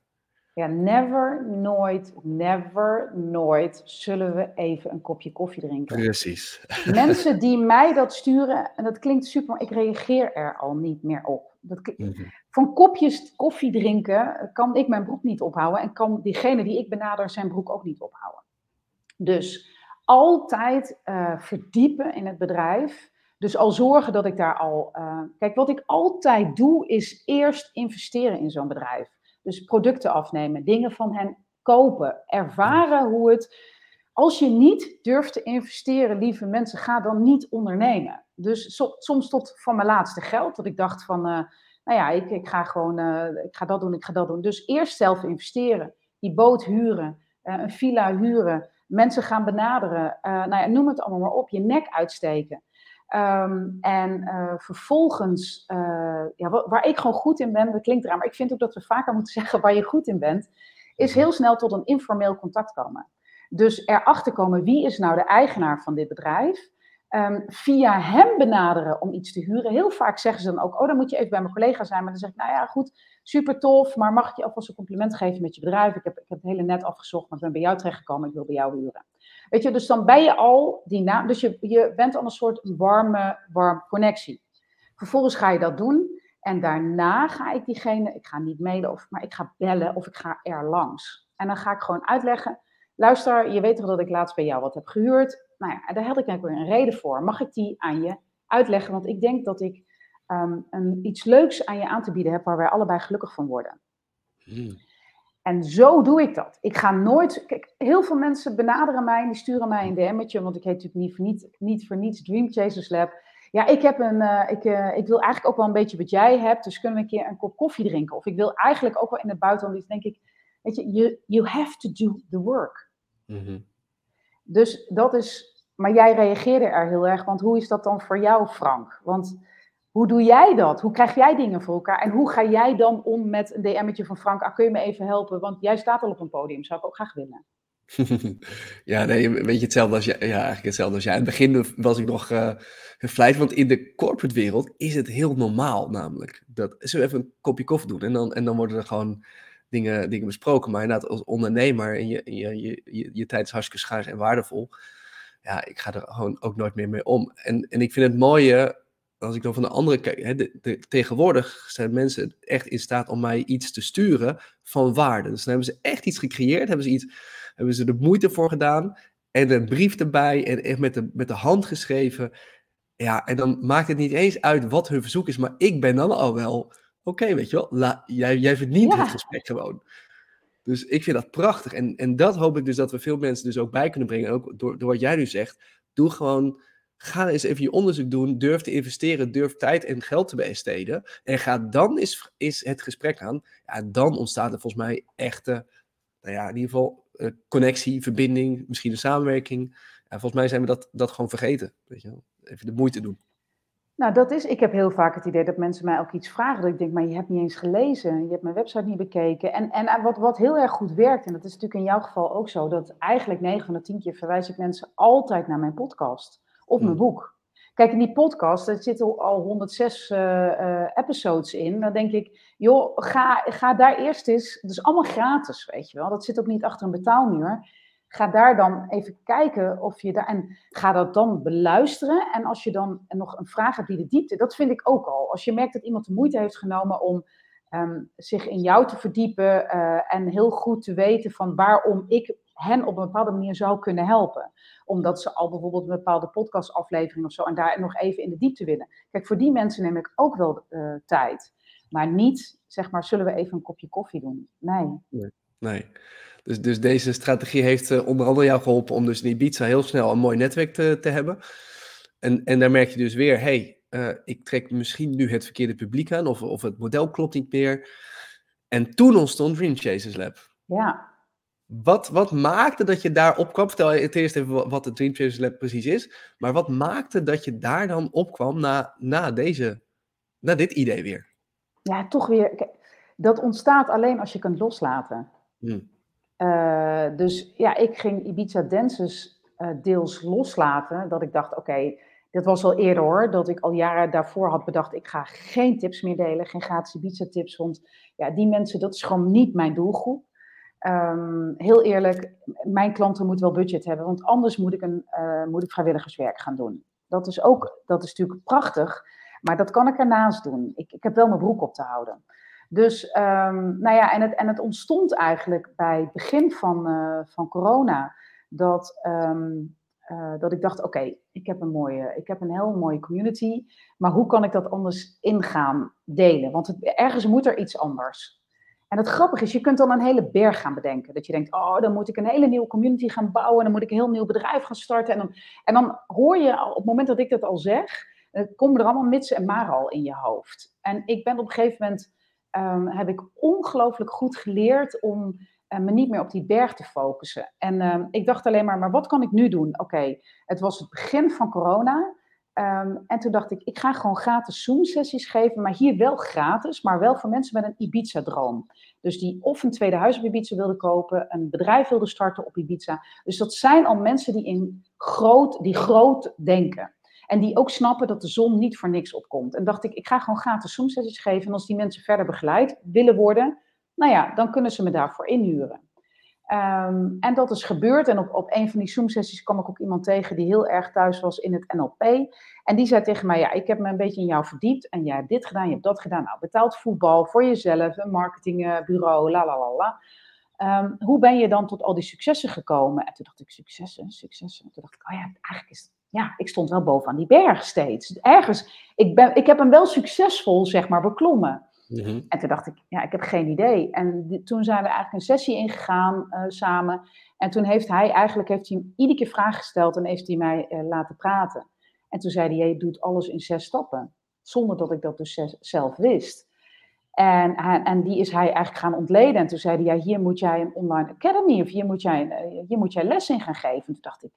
Ja, never, nooit, never, nooit zullen we even een kopje koffie drinken. Precies. Mensen die mij dat sturen, en dat klinkt super, maar ik reageer er al niet meer op. Dat, mhm. Van kopjes koffie drinken kan ik mijn broek niet ophouden en kan diegene die ik benader zijn broek ook niet ophouden. Dus altijd uh, verdiepen in het bedrijf. Dus al zorgen dat ik daar al. Uh, kijk, wat ik altijd doe, is eerst investeren in zo'n bedrijf. Dus producten afnemen, dingen van hen kopen, ervaren hoe het. Als je niet durft te investeren, lieve mensen, ga dan niet ondernemen. Dus soms tot van mijn laatste geld, dat ik dacht van, uh, nou ja, ik, ik ga gewoon, uh, ik ga dat doen, ik ga dat doen. Dus eerst zelf investeren, die boot huren, uh, een villa huren, mensen gaan benaderen, nou ja, noem het allemaal maar op, je nek uitsteken. Um, en vervolgens, ja, waar ik gewoon goed in ben, dat klinkt raar, maar ik vind ook dat we vaker moeten zeggen waar je goed in bent, is heel snel tot een informeel contact komen. Dus erachter komen wie is nou de eigenaar van dit bedrijf. Um, via hem benaderen om iets te huren. Heel vaak zeggen ze dan ook, oh dan moet je even bij mijn collega zijn. Maar dan zeg ik, nou ja goed, super tof, maar mag ik je alvast een compliment geven met je bedrijf? Ik heb, ik heb het hele net afgezocht, maar ik ben bij jou terechtgekomen, ik wil bij jou huren. Weet je, dus dan ben je al die naam, dus je, je bent al een soort warme, warm connectie. Vervolgens ga je dat doen en daarna ga ik diegene, ik ga niet mailen, of, maar ik ga bellen of ik ga er langs. En dan ga ik gewoon uitleggen, luister, je weet toch dat ik laatst bij jou wat heb gehuurd? Nou ja, daar had ik eigenlijk weer een reden voor. Mag ik die aan je uitleggen? Want ik denk dat ik ehm, een, iets leuks aan je aan te bieden heb waar wij allebei gelukkig van worden. Hmm. En zo doe ik dat. Ik ga nooit. Kijk, heel veel mensen benaderen mij en die sturen mij een DM'tje, want ik heet natuurlijk niet voor, niet, niet voor niets Dream Chasers Lab. Ja, ik, heb een, uh, ik, uh, ik wil eigenlijk ook wel een beetje wat jij hebt, dus kunnen we een keer een kop koffie drinken? Of ik wil eigenlijk ook wel in het buitenland iets, denk ik, weet je, you, you have to do the work. Mm dus dat is. Maar jij reageerde er heel erg, want hoe is dat dan voor jou, Frank? Want hoe doe jij dat? Hoe krijg jij dingen voor elkaar? En hoe ga jij dan om met een DM'tje van Frank? Ah, kun je me even helpen? Want jij staat al op een podium, zou ik ook graag willen. ja, nee, weet je hetzelfde als jij? Ja, eigenlijk hetzelfde als jij. In het begin was ik nog uh, want in de corporate wereld is het heel normaal namelijk. Dat, we even een kopje koffie doen? En dan, en dan worden er gewoon dingen, dingen besproken. Maar inderdaad, als ondernemer en je, je, je, je, je tijd is hartstikke schaars en waardevol. Ja, ik ga er gewoon ook nooit meer mee om. En, en ik vind het mooie, als ik dan van de andere kijk, hè, de, tegenwoordig zijn mensen echt in staat om mij iets te sturen van waarde. Dus dan hebben ze echt iets gecreëerd, hebben ze, iets, hebben ze er moeite voor gedaan en een brief erbij en echt met de, met de hand geschreven. Ja, en dan maakt het niet eens uit wat hun verzoek is, maar ik ben dan al wel oké, weet je wel, jij, jij verdient het gesprek gewoon. Dus ik vind dat prachtig. En, en dat hoop ik dus dat we veel mensen dus ook bij kunnen brengen. Ook door, door wat jij nu zegt. Doe gewoon, ga eens even je onderzoek doen. Durf te investeren. Durf tijd en geld te besteden. En ga dan eens, is het gesprek aan. Ja, dan ontstaat er volgens mij echte, nou ja, in ieder geval uh, connectie, verbinding, misschien een samenwerking. Ja, volgens mij zijn we dat, dat gewoon vergeten. Weet je wel. Even de moeite doen. Nou, dat is, ik heb heel vaak het idee dat mensen mij ook iets vragen. Dat ik denk, maar je hebt niet eens gelezen, je hebt mijn website niet bekeken. En, en eh, wat, wat heel erg goed werkt, en dat is natuurlijk in jouw geval ook zo, dat eigenlijk 9 van de 10 keer verwijs ik mensen altijd naar mijn podcast of mijn boek. Kijk, in die podcast, er zitten al 106 uh, uh, episodes in. Dan denk ik, joh, ga, ga daar eerst eens. Het is allemaal gratis, weet je wel. Dat zit ook niet achter een betaalmuur. Ga daar dan even kijken of je daar. En ga dat dan beluisteren. En als je dan nog een vraag hebt die de diepte. Dat vind ik ook al. Als je merkt dat iemand de moeite heeft genomen om ehm, zich in jou te verdiepen. Uh, en heel goed te weten van waarom ik hen op een bepaalde manier zou kunnen helpen. Omdat ze al bijvoorbeeld een bepaalde podcastaflevering of zo. En daar nog even in de diepte willen. Kijk, voor die mensen neem ik ook wel uh, tijd. Maar niet, zeg maar, zullen we even een kopje koffie doen? Nee. Nee. nee. Dus, dus deze strategie heeft uh, onder andere jou geholpen om dus in Ibiza heel snel een mooi netwerk te, te hebben. En, en daar merk je dus weer, hey, uh, ik trek misschien nu het verkeerde publiek aan, of, of het model klopt niet meer. En toen ontstond Dream Chasers Lab. Ja. Wat, wat maakte dat je daar opkwam? Vertel je het eerst even wat het Dream Chasers Lab precies is. Maar wat maakte dat je daar dan opkwam na, na, deze, na dit idee weer? Ja, toch weer. Dat ontstaat alleen als je kunt loslaten. Hmm. Uh, dus ja, ik ging Ibiza Dances uh, deels loslaten. Dat ik dacht, oké, okay, dit was al eerder hoor. Dat ik al jaren daarvoor had bedacht, ik ga geen tips meer delen. Geen gratis Ibiza tips. Want ja, die mensen, dat is gewoon niet mijn doelgroep. Um, heel eerlijk, mijn klanten moeten wel budget hebben. Want anders moet ik, een, uh, moet ik vrijwilligerswerk gaan doen. Dat is ook, dat is natuurlijk prachtig. Maar dat kan ik ernaast doen. Ik, ik heb wel mijn broek op te houden. Dus, um, nou ja, en het, en het ontstond eigenlijk bij het begin van, uh, van corona, dat, um, uh, dat ik dacht, oké, ik heb een mooie, ik heb een heel mooie community, maar hoe kan ik dat anders ingaan delen? Want ergens moet er iets anders. En het grappige is, je kunt dan een hele berg gaan bedenken. Dat je denkt, oh, dan moet ik een hele nieuwe community gaan bouwen, en dan moet ik een heel nieuw bedrijf gaan starten. En dan, en dan hoor je, op het moment dat ik dat al zeg, komen er allemaal mits en maar al in je hoofd. En ik ben op een gegeven moment um, heb ik ongelooflijk goed geleerd om uh, me niet meer op die berg te focussen. En um, ik dacht alleen maar, maar wat kan ik nu doen? Oké, het was het begin van corona. Um, en toen dacht ik, ik ga gewoon gratis Zoom-sessies geven, maar hier wel gratis, maar wel voor mensen met een Ibiza-droom. Dus die of een tweede huis op Ibiza wilden kopen, een bedrijf wilden starten op Ibiza. Dus dat zijn al mensen die, in groot, die groot denken. En die ook snappen dat de zon niet voor niks opkomt. En dacht ik, ik ga gewoon gratis Zoom-sessies geven. En als die mensen verder begeleid willen worden, nou ja, dan kunnen ze me daarvoor inhuren. Um, en dat is gebeurd. En op, op een van die Zoom-sessies kwam ik ook iemand tegen die heel erg thuis was in het NLP. En die zei tegen mij, ja, ik heb me een beetje in jou verdiept. En jij hebt dit gedaan, je hebt dat gedaan. Nou, betaald voetbal voor jezelf, een marketingbureau, la la la la. Um, hoe ben je dan tot al die successen gekomen? En toen dacht ik, successen, successen. En toen dacht ik, oh ja, eigenlijk is ja, ik stond wel bovenaan die berg steeds. Ergens, ik, ben, ik heb hem wel succesvol, zeg maar, beklommen. Mhm. En toen dacht ik, ja, ik heb geen idee. En toen zijn we eigenlijk een sessie ingegaan uh, samen. En toen heeft hij eigenlijk heeft hij iedere keer vragen gesteld en heeft hij mij uh, laten praten. En toen zei hij, je doet alles in zes stappen. Zonder dat ik dat dus zelf wist. En, en die is hij eigenlijk gaan ontleden. En toen zei hij, ja, hier moet jij een online academy of hier moet jij, uh, hier moet jij les in gaan geven. En toen dacht ik,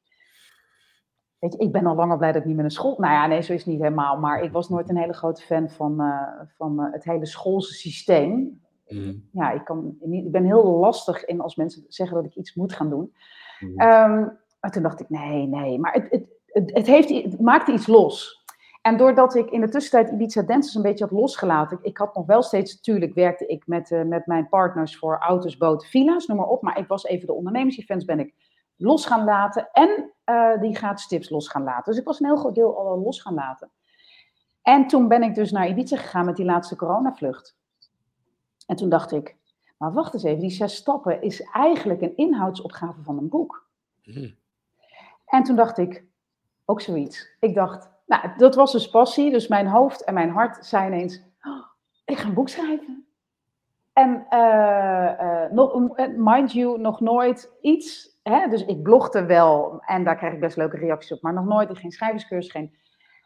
Weet je, ik ben al langer blij dat ik niet meer een school. Nou ja, nee, zo is het niet helemaal. Maar ik was nooit een hele grote fan van, uh, van uh, het hele schoolse systeem. Mm. Ja, ik, kan, ik ben heel lastig in als mensen zeggen dat ik iets moet gaan doen. Mm. Um, maar toen dacht ik, nee, nee. Maar het, het, het, het, heeft, het maakte iets los. En doordat ik in de tussentijd Ibiza Dances een beetje had losgelaten. Ik, ik had nog wel steeds, natuurlijk werkte ik met, uh, met mijn partners voor auto's, boten, villa's, noem maar op. Maar ik was even de ondernemersevents ben ik los gaan laten. En uh, die gaat tips los gaan laten. Dus ik was een heel groot deel al los gaan laten. En toen ben ik dus naar Ibiza gegaan met die laatste coronavlucht. En toen dacht ik, maar wacht eens even, die zes stappen is eigenlijk een inhoudsopgave van een boek. Hmm. En toen dacht ik, ook zoiets. Ik dacht, nou, dat was dus passie. Dus mijn hoofd en mijn hart zijn ineens, oh, ik ga een boek schrijven. En uh, mind you, nog nooit iets hè, dus ik blogde wel en daar krijg ik best leuke reacties op, maar nog nooit geen schrijverscursus, geen.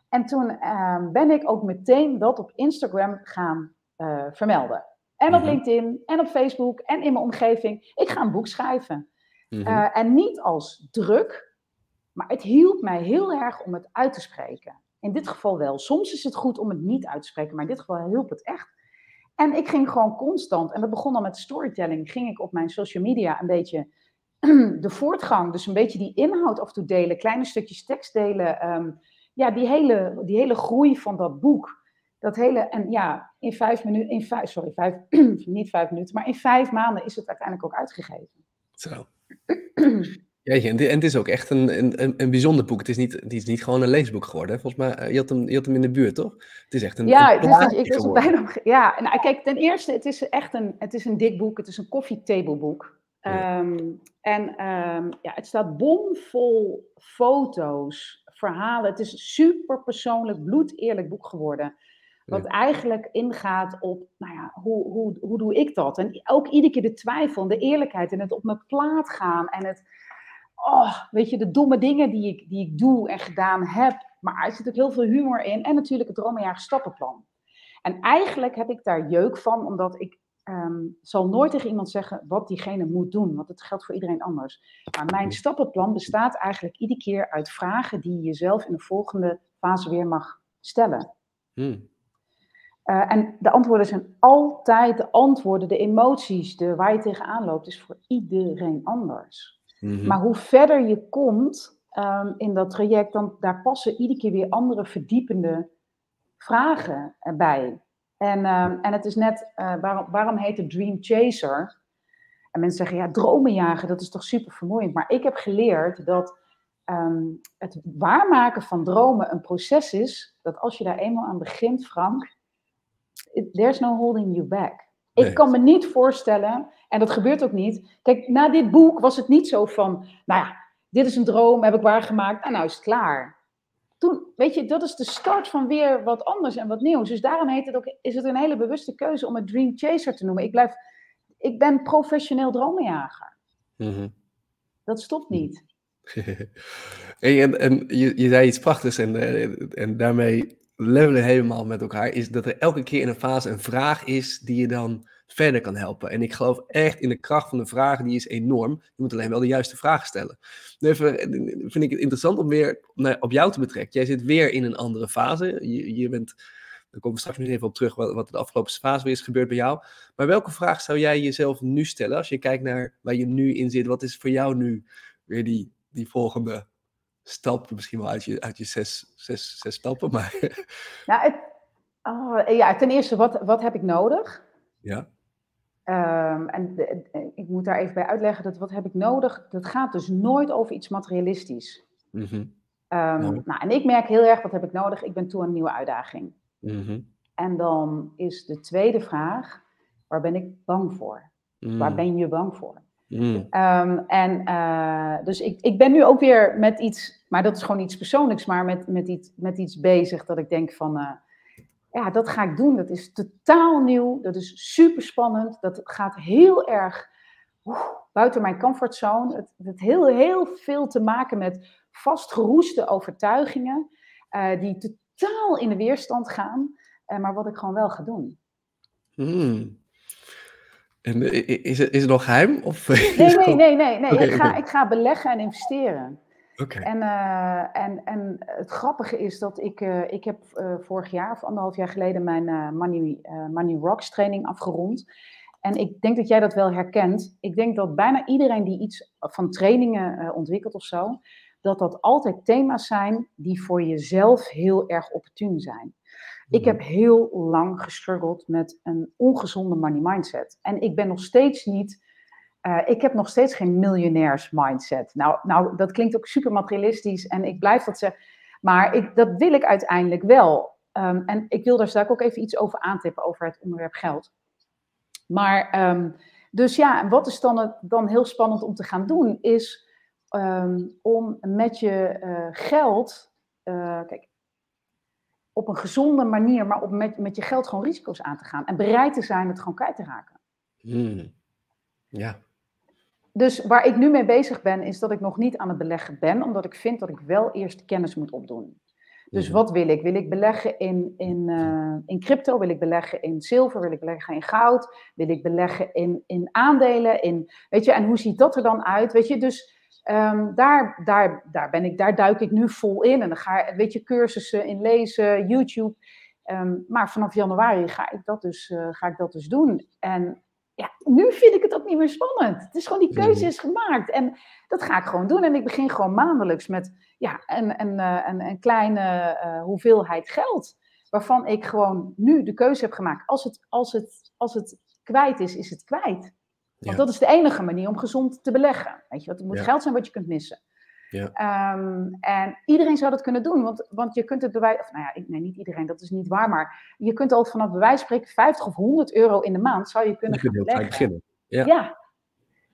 En toen uh, ben ik ook meteen dat op Instagram gaan uh, vermelden. En op mhm. LinkedIn en op Facebook en in mijn omgeving. Ik ga een boek schrijven. Mhm. Uh, en niet als druk, maar het hielp mij heel erg om het uit te spreken. In dit geval wel. Soms is het goed om het niet uit te spreken, maar in dit geval hielp het echt. En ik ging gewoon constant, en dat begon al met storytelling, ging ik op mijn social media een beetje de voortgang, dus een beetje die inhoud af en toe delen, kleine stukjes tekst delen. Um, ja, die hele, die hele groei van dat boek. Dat hele, en ja, in vijf minuten, in vijf, sorry, vijf, niet vijf minuten, maar in vijf maanden is het uiteindelijk ook uitgegeven. Zo. Ja, en het is ook echt een, een, een bijzonder boek. Het is, niet, het is niet gewoon een leesboek geworden. Volgens mij, eh, je had, hem, je had hem in de buurt, toch? Het is echt een Ja, een dus, ik was bijna, ja nou, kijk, ten eerste, het is echt een, het is een dik boek. Het is een koffietableboek. Um, en um, ja, het staat bomvol foto's, verhalen. Het is een super persoonlijk, bloedeerlijk boek geworden. Wat eigenlijk ingaat op, nou ja, hoe, hoe, hoe doe ik dat? En ook iedere keer de twijfel en de eerlijkheid en het op mijn plaat gaan. En het, oh, weet je, de domme dingen die ik, die ik doe en gedaan heb. Maar er zit ook heel veel humor in. En natuurlijk het dromenjager stappenplan. En eigenlijk heb ik daar jeuk van, omdat ik um, zal nooit tegen iemand zeggen wat diegene moet doen, want het geldt voor iedereen anders. Maar mijn stappenplan bestaat eigenlijk iedere keer uit vragen die je jezelf in de volgende fase weer mag stellen. Hmm. Uh, en de antwoorden zijn altijd de antwoorden, de emoties, de, waar je tegenaan loopt, is voor iedereen anders. Mhm. Maar hoe verder je komt um, in dat traject, dan daar passen iedere keer weer andere verdiepende vragen bij. En, ehm, en het is net, uh, waarom, waarom heet het Dream Chaser? En mensen zeggen, ja, dromenjagen, dat is toch super vermoeiend. Maar ik heb geleerd dat ehm, het waarmaken van dromen een proces is, dat als je daar eenmaal aan begint, Frank, there's no holding you back. Ik kan me niet voorstellen, en dat gebeurt ook niet. Kijk, na dit boek was het niet zo van, nou ja, dit is een droom, heb ik waargemaakt, en nou is het klaar toen, weet je, dat is de start van weer wat anders en wat nieuws. Dus daarom heet het ook, is het een hele bewuste keuze om het Dream Chaser te noemen. Ik, blijf, ik ben professioneel dromenjager. Mhm. Dat stopt niet. en, en je, je zei iets prachtigs en, eh, en daarmee levelen helemaal met elkaar. Is dat er elke keer in een fase een vraag is die je dan verder kan helpen. En ik geloof echt in de kracht van de vragen, die is enorm. Je moet alleen wel de juiste vragen stellen. Even vind ik het interessant om weer op jou te betrekken. Jij zit weer in een andere fase. Je, je bent, daar komen we straks nog even op terug, wat, wat de afgelopen fase weer is gebeurd bij jou. Maar welke vraag zou jij jezelf nu stellen, als je kijkt naar waar je nu in zit? Wat is voor jou nu weer die, die volgende stap? Misschien wel uit je, uit je zes, zes, zes stappen, maar... Ja, het, oh, ja, ten eerste, wat, wat heb ik nodig? Ja. Um, en ik moet daar even bij uitleggen dat wat heb ik nodig, dat gaat dus nooit over iets materialistisch. Mm -hmm. nou, en ik merk heel erg, wat heb ik nodig? Ik ben toe aan een nieuwe uitdaging. Mm -hmm. En dan is de tweede vraag, waar ben ik bang voor? Mm. Waar ben je bang voor? Um, en uh, dus ik, ik ben nu ook weer met iets, maar dat is gewoon iets persoonlijks, maar met, met, iets, met iets bezig dat ik denk van, uh, ja, dat ga ik doen. Dat is totaal nieuw. Dat is super spannend. Dat gaat heel erg buiten mijn comfortzone. Het heeft heel, heel veel te maken met vastgeroeste overtuigingen. Uh, die totaal in de weerstand gaan. Uh, maar wat ik gewoon wel ga doen. Hmm. En is het, is het nog geheim? Of nee, nee, nee, nee. nee. ik, ga, ik ga beleggen en investeren. En, uh, en, en het grappige is dat ik, uh, ik heb uh, vorig jaar of anderhalf jaar geleden mijn Money, Money Rocks training afgerond. En ik denk dat jij dat wel herkent. Ik denk dat bijna iedereen die iets van trainingen ontwikkelt of zo, dat dat altijd thema's zijn die voor jezelf heel erg opportun zijn. Ik heb mhm. heel lang gestruggeld met een ongezonde money mindset. En ik ben nog steeds niet uh, ik heb nog steeds geen miljonairs mindset. Nou, nou, dat klinkt ook super materialistisch en ik blijf dat zeggen. Maar ik, dat wil ik uiteindelijk wel. Um, en ik wil daar straks ook even iets over aantippen, over het onderwerp geld. Maar, um, dus ja, wat is dan, dan heel spannend om te gaan doen, is um, om met je uh, geld, uh, kijk, op een gezonde manier, maar op met, met je geld gewoon risico's aan te gaan. En bereid te zijn het gewoon kwijt te raken. Hmm. Ja dus waar ik nu mee bezig ben, is dat ik nog niet aan het beleggen ben, omdat ik vind dat ik wel eerst kennis moet opdoen. Dus wat wil ik? Wil ik beleggen in, in, uh, in crypto? Wil ik beleggen in zilver? Wil ik beleggen in goud? Wil ik beleggen in, in aandelen? In, weet je, en hoe ziet dat er dan uit? Weet je, dus um, daar, daar, daar, ben ik, daar duik ik nu vol in. En dan ga ik, weet je, cursussen in lezen, YouTube. Um, maar vanaf januari ga ik dat dus, uh, ga ik dat dus doen. En ja, nu vind ik het ook niet meer spannend. Het is gewoon, die keuze is gemaakt. En dat ga ik gewoon doen. En ik begin gewoon maandelijks met ja, een, een, eh, een, een kleine uh, hoeveelheid geld. Waarvan ik gewoon nu de keuze heb gemaakt. Als het, als het, als het kwijt is, is het kwijt. Want dat is de enige manier om gezond te beleggen. Weet je, het moet geld zijn wat je kunt missen. Ja. Um, en iedereen zou dat kunnen doen, want, want je kunt het bewijs, of nou ja, nee, niet iedereen, dat is niet waar, maar je kunt al vanaf bewijs spreken 50 of 100 euro in de maand zou je kunnen je beginnen. Ja. ja.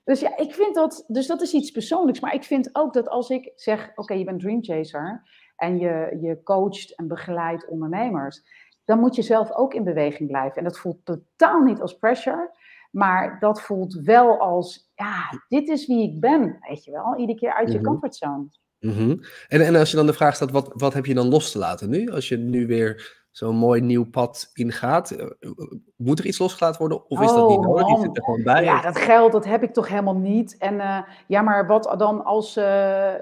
Dus ja, ik vind dat, dus dat is iets persoonlijks, maar ik vind ook dat als ik zeg, oké, je bent dream chaser en je, je coacht en begeleidt ondernemers, dan moet je zelf ook in beweging blijven. En dat voelt totaal niet als pressure. Maar dat voelt wel als, ja, dit is wie ik ben, weet je wel. Iedere keer uit je mhm. comfortzone. Mhm. en, en als je dan de vraag stelt, wat, wat heb je dan los te laten nu? Als je nu weer zo'n mooi nieuw pad ingaat, eh, moet er iets losgelaten worden of is dat niet oh, nodig? Zit er gewoon bij? Ja, dat geld, dat heb ik toch helemaal niet. En uh, ja, maar wat dan als, uh,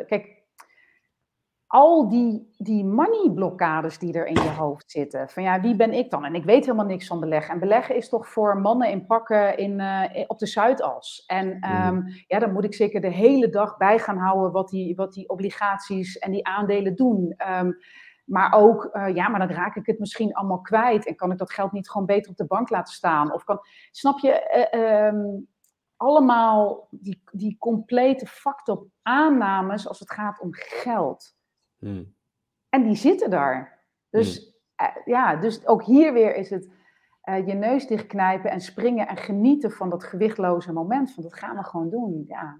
kijk, al die, die money-blokkades die er in je hoofd zitten. Van ja, wie ben ik dan? En ik weet helemaal niks van beleggen. En beleggen is toch voor mannen in pakken in, uh, op de Zuidas. En um, ja, dan moet ik zeker de hele dag bij gaan houden wat die, wat die obligaties en die aandelen doen. Um, maar ook, uh, ja, maar dan raak ik het misschien allemaal kwijt. En kan ik dat geld niet gewoon beter op de bank laten staan? Of kan, snap je, uh, um, allemaal die, die complete fact aannames als het gaat om geld. Hmm. En die zitten daar. Dus hmm. eh, ja, dus ook hier weer is het uh, je neus dichtknijpen en springen en genieten van dat gewichtloze moment. Van dat gaan we gewoon doen. Ja.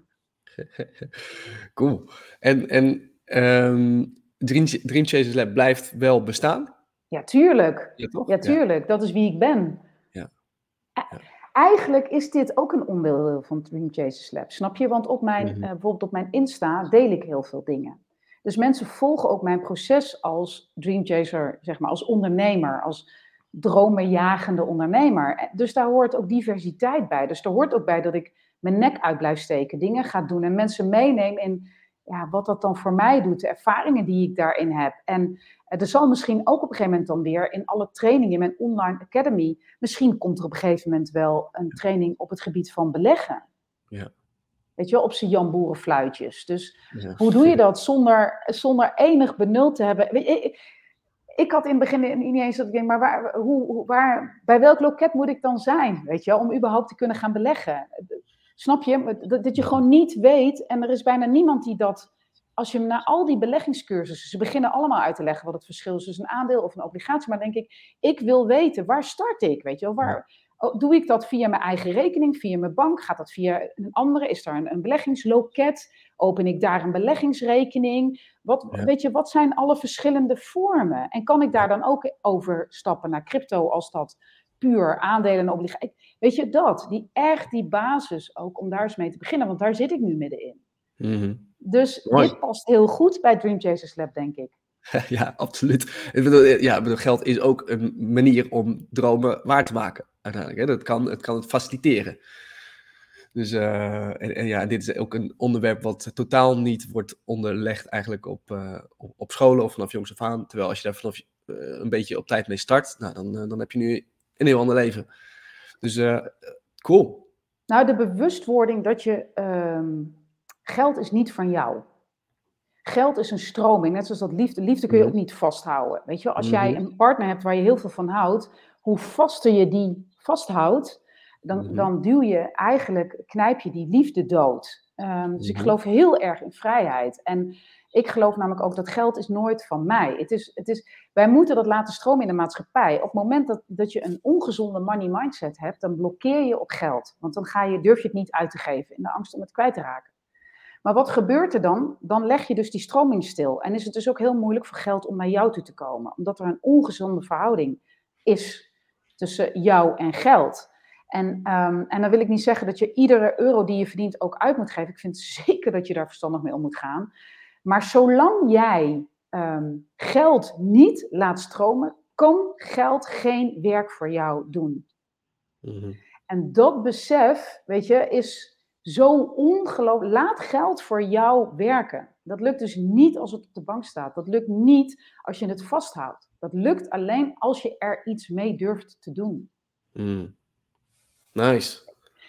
cool. En, en um, Dream, Dream Chasers Lab blijft wel bestaan? Ja, tuurlijk. Ja, toch? ja tuurlijk. Dat is wie ik ben. Ja. ja. Eigenlijk is dit ook een onderdeel van Dream Chasers Lab, snap je? Want op mijn, mm -hmm. uh, bijvoorbeeld op mijn Insta deel ik heel veel dingen. Dus mensen volgen ook mijn proces als dreamchaser, zeg maar, als ondernemer, als dromenjagende ondernemer. Dus daar hoort ook diversiteit bij. Dus er hoort ook bij dat ik mijn nek uit blijf steken, dingen ga doen en mensen meeneem in ja, wat dat dan voor mij doet, de ervaringen die ik daarin heb. En er zal misschien ook op een gegeven moment dan weer in alle trainingen in mijn online academy, misschien komt er op een gegeven moment wel een training op het gebied van beleggen. Ja. Weet je wel, op zijn Jan Boerenfluitjes. Dus hoe doe je dat zonder, zonder enig benul te hebben? Weet je, ik, ik had in het begin niet eens dat ik denk, maar waar, hoe, waar, bij welk loket moet ik dan zijn? Weet je, om überhaupt te kunnen gaan beleggen. Snap je? Dat, dat je gewoon niet weet, en er is bijna niemand die dat. Als je naar al die beleggingscursussen, ze beginnen allemaal uit te leggen wat het verschil is tussen een aandeel of een obligatie, maar denk ik, ik wil weten, waar start ik? Weet je wel, waar, doe ik dat via mijn eigen rekening, via mijn bank? Gaat dat via een andere? Is er een, een beleggingsloket? Open ik daar een beleggingsrekening? Wat, Weet je, wat zijn alle verschillende vormen? En kan ik daar dan ook overstappen naar crypto als dat puur aandelen en obligaties? Weet je, dat, die echt die basis ook om daar eens mee te beginnen, want daar zit ik nu middenin. Mm Dus dit past heel goed bij Dream Chasers Lab, denk ik. Ja, absoluut. Bedoel, ja, geld is ook een manier om dromen waar te maken uiteindelijk. Hè? Dat kan, het kan het faciliteren. Dus uh, en, ja, dit is ook een onderwerp wat totaal niet wordt onderlegd eigenlijk op, uh, op, op, scholen of vanaf jongs af aan. Terwijl als je daar vanaf uh, een beetje op tijd mee start, nou, dan, dan heb je nu een heel ander leven. Dus cool. Nou, de bewustwording dat je um, geld is niet van jou. Geld is een stroming, net zoals dat liefde. Liefde kun je mhm. ook niet vasthouden. Weet je, als jij mhm. een partner hebt waar je heel veel van houdt, hoe vaster je die vasthoudt, dan, mhm. dan duw je eigenlijk, knijp je die liefde dood. Um, dus ik mhm. geloof heel erg in vrijheid. En ik geloof namelijk ook dat geld is nooit van mij. Het is, het is, wij moeten dat laten stromen in de maatschappij. Op het moment dat, dat je een ongezonde money mindset hebt, dan blokkeer je op geld. Want dan ga je, durf je het niet uit te geven in de angst om het kwijt te raken. Maar wat gebeurt er dan? Dan leg je dus die stroming stil. En is het dus ook heel moeilijk voor geld om naar jou toe te komen. Omdat er een ongezonde verhouding is tussen jou en geld. En, um, en dan wil ik niet zeggen dat je iedere euro die je verdient ook uit moet geven. Ik vind zeker dat je daar verstandig mee om moet gaan. Maar zolang jij um, geld niet laat stromen, kan geld geen werk voor jou doen. Mm-hmm. En dat besef, weet je, is zo ongelooflijk. Laat geld voor jou werken. Dat lukt dus niet als het op de bank staat. Dat lukt niet als je het vasthoudt. Dat lukt alleen als je er iets mee durft te doen. Mm. Nice.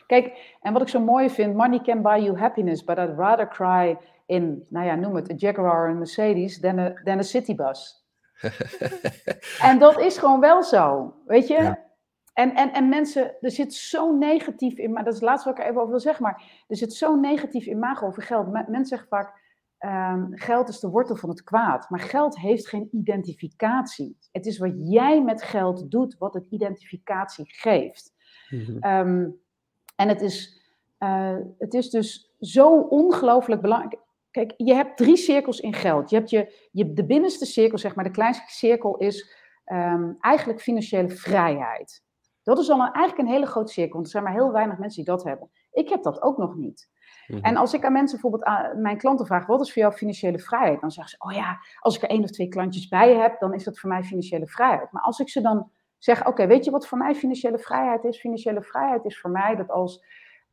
Kijk, en wat ik zo mooi vind, money can buy you happiness, but I'd rather cry in, nou ja, noem het, een Jaguar en Mercedes, dan een, dan een citybus. en dat is gewoon wel zo, weet je? En, en, en mensen, er zit zo negatief in, maar dat is het laatste wat ik er even over wil zeggen, maar er zit zo negatief imago over geld. Mensen zeggen vaak, Um, geld is de wortel van het kwaad, maar geld heeft geen identificatie. Het is wat jij met geld doet, wat het identificatie geeft. Mm en het is, uh, het is dus zo ongelooflijk belangrijk. Kijk, je hebt drie cirkels in geld. Je hebt je, je, de binnenste cirkel, zeg maar, de kleinste cirkel is um, eigenlijk financiële vrijheid. Dat is al een, eigenlijk een hele grote cirkel, want er zijn maar heel weinig mensen die dat hebben. Ik heb dat ook nog niet. Mhm. En als ik aan mensen bijvoorbeeld aan mijn klanten vraag, wat is voor jou financiële vrijheid? Dan zeggen ze, oh ja, als ik er één of twee klantjes bij heb, dan is dat voor mij financiële vrijheid. Maar als ik ze dan zeg, oké, weet je wat voor mij financiële vrijheid is? Financiële vrijheid is voor mij dat als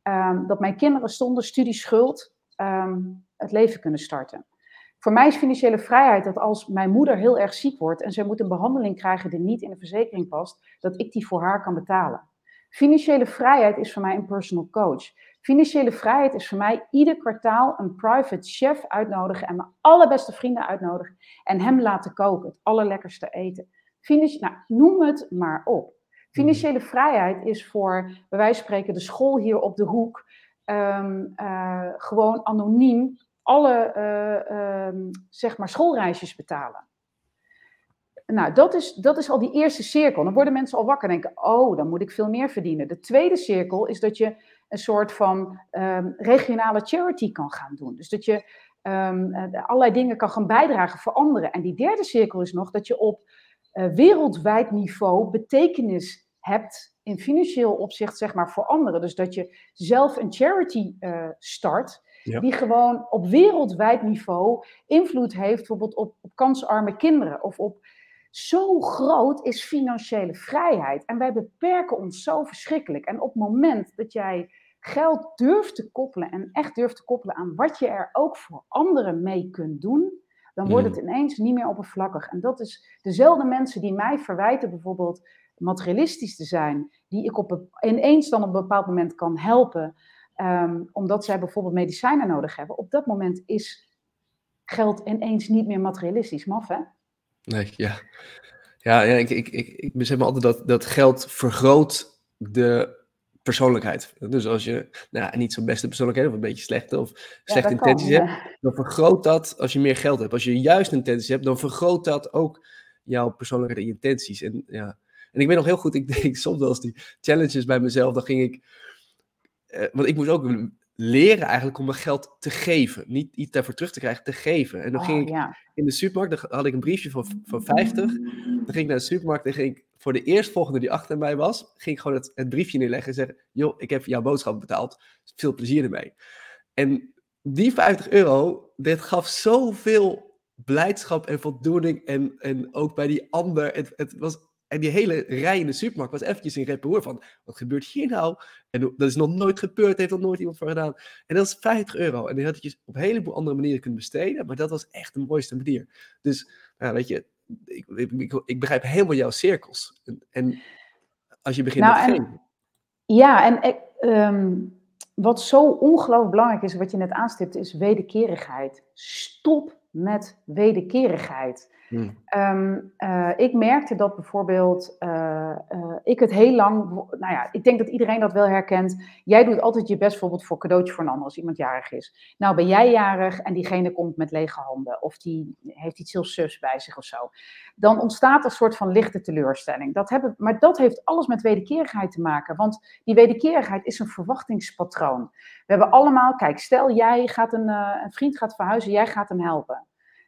um, dat mijn kinderen zonder studieschuld um, het leven kunnen starten. Voor mij is financiële vrijheid dat als mijn moeder heel erg ziek wordt en zij moet een behandeling krijgen die niet in de verzekering past, dat ik die voor haar kan betalen. Financiële vrijheid is voor mij een personal coach. Financiële vrijheid is voor mij ieder kwartaal een private chef uitnodigen en mijn allerbeste vrienden uitnodigen en hem laten koken, het allerlekkerste eten. Financi nou, noem het maar op. Financiële vrijheid is voor, bij wijze van spreken, de school hier op de hoek, um, uh, gewoon anoniem alle uh, um, zeg maar schoolreisjes betalen. Nou, dat is, dat is al die eerste cirkel. Dan worden mensen al wakker en denken, oh, dan moet ik veel meer verdienen. De tweede cirkel is dat je een soort van um, regionale charity kan gaan doen. Dus dat je um, allerlei dingen kan gaan bijdragen voor anderen. En die derde cirkel is nog dat je op uh, wereldwijd niveau betekenis hebt in financieel opzicht, zeg maar, voor anderen. Dus dat je zelf een charity uh, start, die gewoon op wereldwijd niveau invloed heeft, bijvoorbeeld op, op kansarme kinderen of op zo groot is financiële vrijheid. En wij beperken ons zo verschrikkelijk. En op het moment dat jij geld durft te koppelen en echt durft te koppelen aan wat je er ook voor anderen mee kunt doen, dan wordt mm. het ineens niet meer oppervlakkig. En dat is dezelfde mensen die mij verwijten bijvoorbeeld materialistisch te zijn, die ik op ineens dan op een bepaald moment kan helpen, um, omdat zij bijvoorbeeld medicijnen nodig hebben. Op dat moment is geld ineens niet meer materialistisch. Maf, hè? Nee, ja. Ja, ja ik, ik, ik, ik besef me altijd dat, dat geld vergroot de persoonlijkheid. Dus als je nou, niet zo'n beste persoonlijkheid of een beetje slechte of slechte intenties hebt, dan vergroot dat als je meer geld hebt. Als je juist intenties hebt, dan vergroot dat ook jouw persoonlijkheid en intenties. En, ja. en ik weet nog heel goed, ik denk soms wel eens die challenges bij mezelf, dan ging ik, eh, want ik moest ook leren eigenlijk om mijn geld te geven. Niet iets daarvoor terug te krijgen, te geven. En dan oh, ging ik in de supermarkt, dan had ik een briefje van, van 50. Dan ging ik naar de supermarkt en ging ik voor de eerstvolgende die achter mij was, ging ik gewoon het, het briefje neerleggen en zeggen, joh, ik heb jouw boodschap betaald. Veel plezier ermee. En die 50 euro, dit gaf zoveel blijdschap en voldoening. En, en ook bij die ander, het, het was en die hele rij in de supermarkt was eventjes in reparoer van, wat gebeurt hier nou? En dat is nog nooit gebeurd, heeft nog nooit iemand voor gedaan. En dat is 50 euro. En die had je op een heleboel andere manieren kunnen besteden, maar dat was echt de mooiste manier. Dus, ja, weet je, ik, ik, ik, begrijp helemaal jouw cirkels. En, en als je begint nou, met geven. Ja, en ik, um, wat zo ongelooflijk belangrijk is, wat je net aanstipt, is wederkerigheid. Stop met wederkerigheid. Hmm. Ehm, eh, ik merkte dat bijvoorbeeld, uh, uh, ik het heel lang, nou ja, ik denk dat iedereen dat wel herkent. Jij doet altijd je best bijvoorbeeld voor cadeautje voor een ander als iemand jarig is. Nou ben jij jarig en diegene komt met lege handen of die heeft iets heel sus bij zich of zo. Dan ontstaat een soort van lichte teleurstelling. Dat hebben, maar dat heeft alles met wederkerigheid te maken, want die wederkerigheid is een verwachtingspatroon. We hebben allemaal, kijk, stel jij gaat een, een vriend gaat verhuizen, jij gaat hem helpen.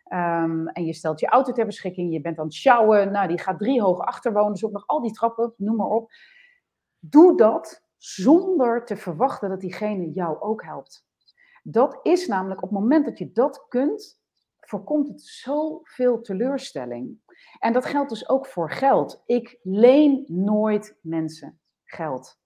Um, en je stelt je auto ter beschikking, je bent aan het sjouwen, nou, die gaat drie hoog achter wonen, dus ook nog al die trappen, noem maar op. Doe dat zonder te verwachten dat diegene jou ook helpt. Dat is namelijk op het moment dat je dat kunt, voorkomt het zoveel teleurstelling. En dat geldt dus ook voor geld. Ik leen nooit mensen geld.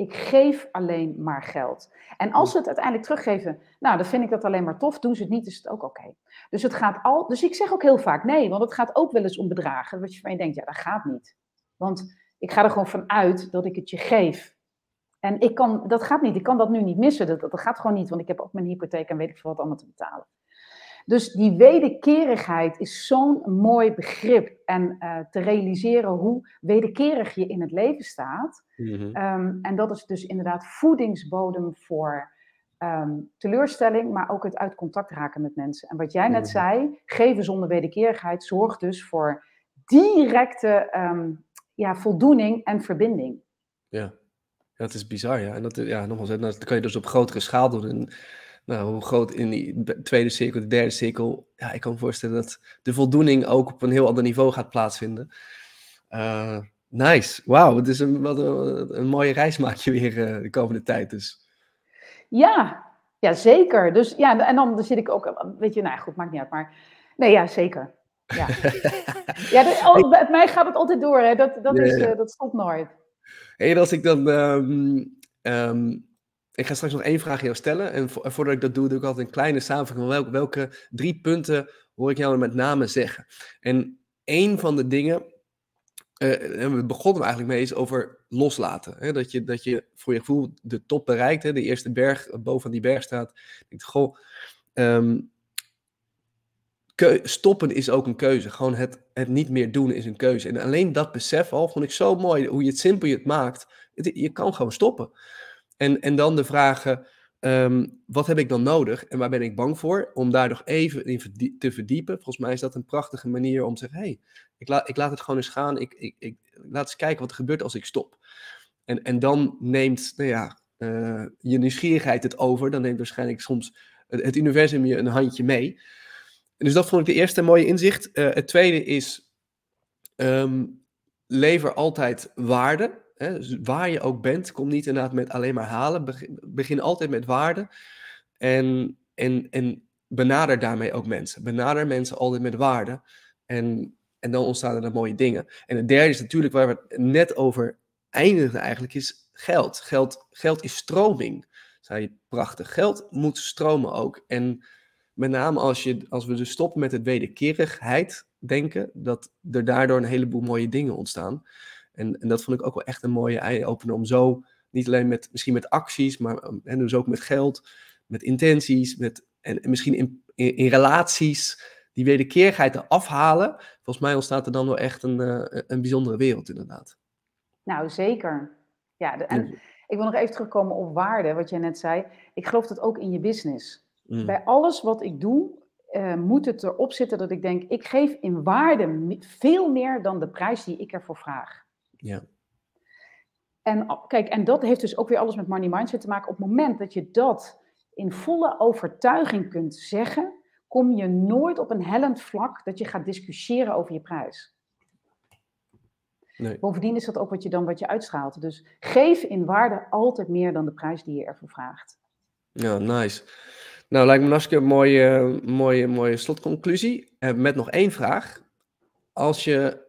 Ik geef alleen maar geld. En als ze het uiteindelijk teruggeven, nou, dan vind ik dat alleen maar tof. Doen ze het niet, is het ook oké. Dus het gaat al. Dus ik zeg ook heel vaak nee, want het gaat ook wel eens om bedragen. Wat je van je denkt, ja, dat gaat niet. Want ik ga er gewoon van uit dat ik het je geef. En ik kan, dat gaat niet. Ik kan dat nu niet missen. Dat, dat gaat gewoon niet, want ik heb ook mijn hypotheek en weet ik veel wat allemaal te betalen. Dus die wederkerigheid is zo'n mooi begrip. En uh, te realiseren hoe wederkerig je in het leven staat. Mm-hmm. um, en dat is dus inderdaad voedingsbodem voor um, teleurstelling, maar ook het uit contact raken met mensen. En wat jij net mm-hmm. zei, geven zonder wederkerigheid zorgt dus voor directe um, ja, voldoening en verbinding. Ja. dat is bizar, ja. En dat, ja, nogmaals, dat kan je dus op grotere schaal doen. En nou, hoe groot in die tweede cirkel, de derde cirkel, ja, ik kan me voorstellen dat de voldoening ook op een heel ander niveau gaat plaatsvinden. Uh, nice, wauw, het is een, wat een, een, mooie reis maak je weer uh, de komende tijd dus. Ja, Ja, zeker. Dus ja, en dan zit ik ook, weet je, nou goed, maakt niet uit, maar nee, ja, zeker. Ja, ja de, bij mij gaat het altijd door, hè. Dat, dat, is, uh, dat stopt nooit. En als ik dan, um, um, ik ga straks nog één vraag aan jou stellen, en voordat ik dat doe, doe ik altijd een kleine samenvatting van welke, welke drie punten hoor ik jou met name zeggen. En één van de dingen, uh, en we begonnen eigenlijk mee, is over loslaten. Hè? Dat, je, dat je voor je gevoel de top bereikt, hè? de eerste berg, boven die berg staat. Denk, goh, um, stoppen is ook een keuze. Gewoon het, het niet meer doen is een keuze. En alleen dat besef al vond ik zo mooi, hoe je het simpel je het maakt. je kan gewoon stoppen. En, en dan de vragen, ehm, wat heb ik dan nodig en waar ben ik bang voor? Om daar nog even in te verdiepen. Volgens mij is dat een prachtige manier om te zeggen, hey, ik, laat ik laat het gewoon eens gaan. Ik, ik, ik laat eens kijken wat er gebeurt als ik stop. En, en dan neemt nou ja, uh, je nieuwsgierigheid het over. Dan neemt waarschijnlijk soms het, universum je een handje mee dus dat vond ik de eerste mooie inzicht. Uh, het tweede is, um, lever altijd waarde. Hè? Waar je ook bent, kom niet inderdaad met alleen maar halen. Begin, altijd met waarde. En, en, en benader daarmee ook mensen. Benader mensen altijd met waarde. En, en dan ontstaan er mooie dingen. En het derde is natuurlijk waar we het net over eindigen eigenlijk, is geld. Geld, geld is stroming, zei je prachtig. Geld moet stromen ook. En met name als, je, als we dus stoppen met het wederkerigheid denken, dat er daardoor een heleboel mooie dingen ontstaan. En, en dat vond ik ook wel echt een mooie eye-opener om zo, niet alleen met, misschien met acties, maar en dus ook met geld, met intenties, met, en, misschien in, in, relaties, die wederkerigheid te afhalen. Volgens mij ontstaat er dan wel echt een, uh, een bijzondere wereld inderdaad. Nou, zeker. Ja, en ik wil nog even terugkomen op waarde, wat jij net zei. Ik geloof dat ook in je business. Mm. Bij alles wat ik doe, uh, moet het erop zitten dat ik denk, ik geef in waarde veel meer dan de prijs die ik ervoor vraag. Ja. En kijk, en dat heeft dus ook weer alles met money mindset te maken. Op het moment dat je dat in volle overtuiging kunt zeggen, kom je nooit op een hellend vlak dat je gaat discussiëren over je prijs. Nee. Bovendien is dat ook wat je dan wat je uitstraalt. Dus geef in waarde altijd meer dan de prijs die je ervoor vraagt. Ja, nice. Nou, lijkt me een hartstikke mooie, mooie, mooie slotconclusie. Uh, met nog één vraag. Als je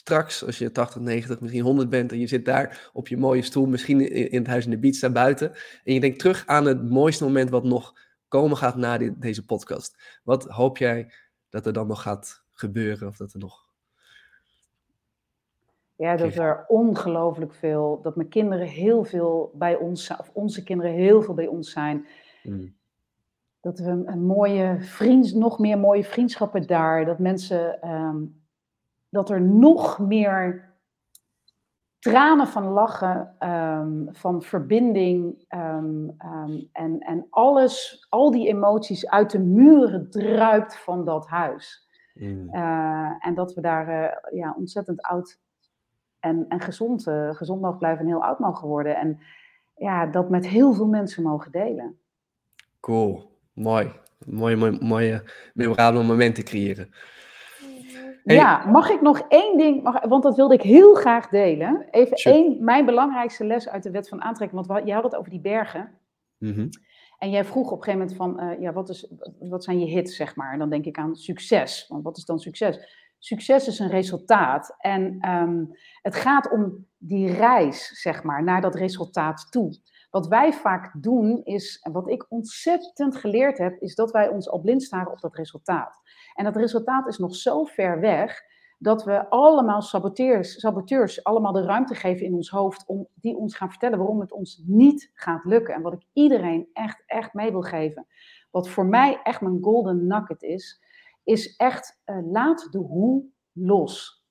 straks, als je 80, 90, misschien 100 bent en je zit daar op je mooie stoel, misschien in, het huis in de beach daar buiten, en je denkt terug aan het mooiste moment wat nog komen gaat na deze podcast. Wat hoop jij dat er dan nog gaat gebeuren of dat er nog ja, dat er ongelooflijk veel, dat mijn kinderen heel veel bij ons zijn, of onze kinderen heel veel bij ons zijn. Mm dat we een, mooie vriend, nog meer mooie vriendschappen daar, dat mensen, ehm, dat er nog meer tranen van lachen, um, van verbinding um, en, en alles, al die emoties uit de muren druipt van dat huis. Mm. Uh, en dat we daar uh, ja, ontzettend oud en, en gezond, uh, gezond mogen blijven en heel oud mogen worden. En ja, dat met heel veel mensen mogen delen. Cool. Mooi. Mooie, mooie, mooie memorabele momenten creëren. Ja, mag ik nog één ding, mag, want dat wilde ik heel graag delen. Even één, mijn belangrijkste les uit de wet van aantrekking. Want jij had het over die bergen. Mhm. En jij vroeg op een gegeven moment van, uh, ja, wat, is, wat zijn je hits, zeg maar? En dan denk ik aan succes. Want wat is dan succes? Succes is een resultaat. En um, het gaat om die reis, zeg maar, naar dat resultaat toe. Wat wij vaak doen is, en wat ik ontzettend geleerd heb, is dat wij ons al blind staren op dat resultaat. En dat resultaat is nog zo ver weg dat we allemaal saboteurs, saboteurs allemaal de ruimte geven in ons hoofd om die ons gaan vertellen waarom het ons niet gaat lukken. En wat ik iedereen echt, echt mee wil geven, wat voor mij echt mijn golden nugget is, is echt uh, laat de hoe los.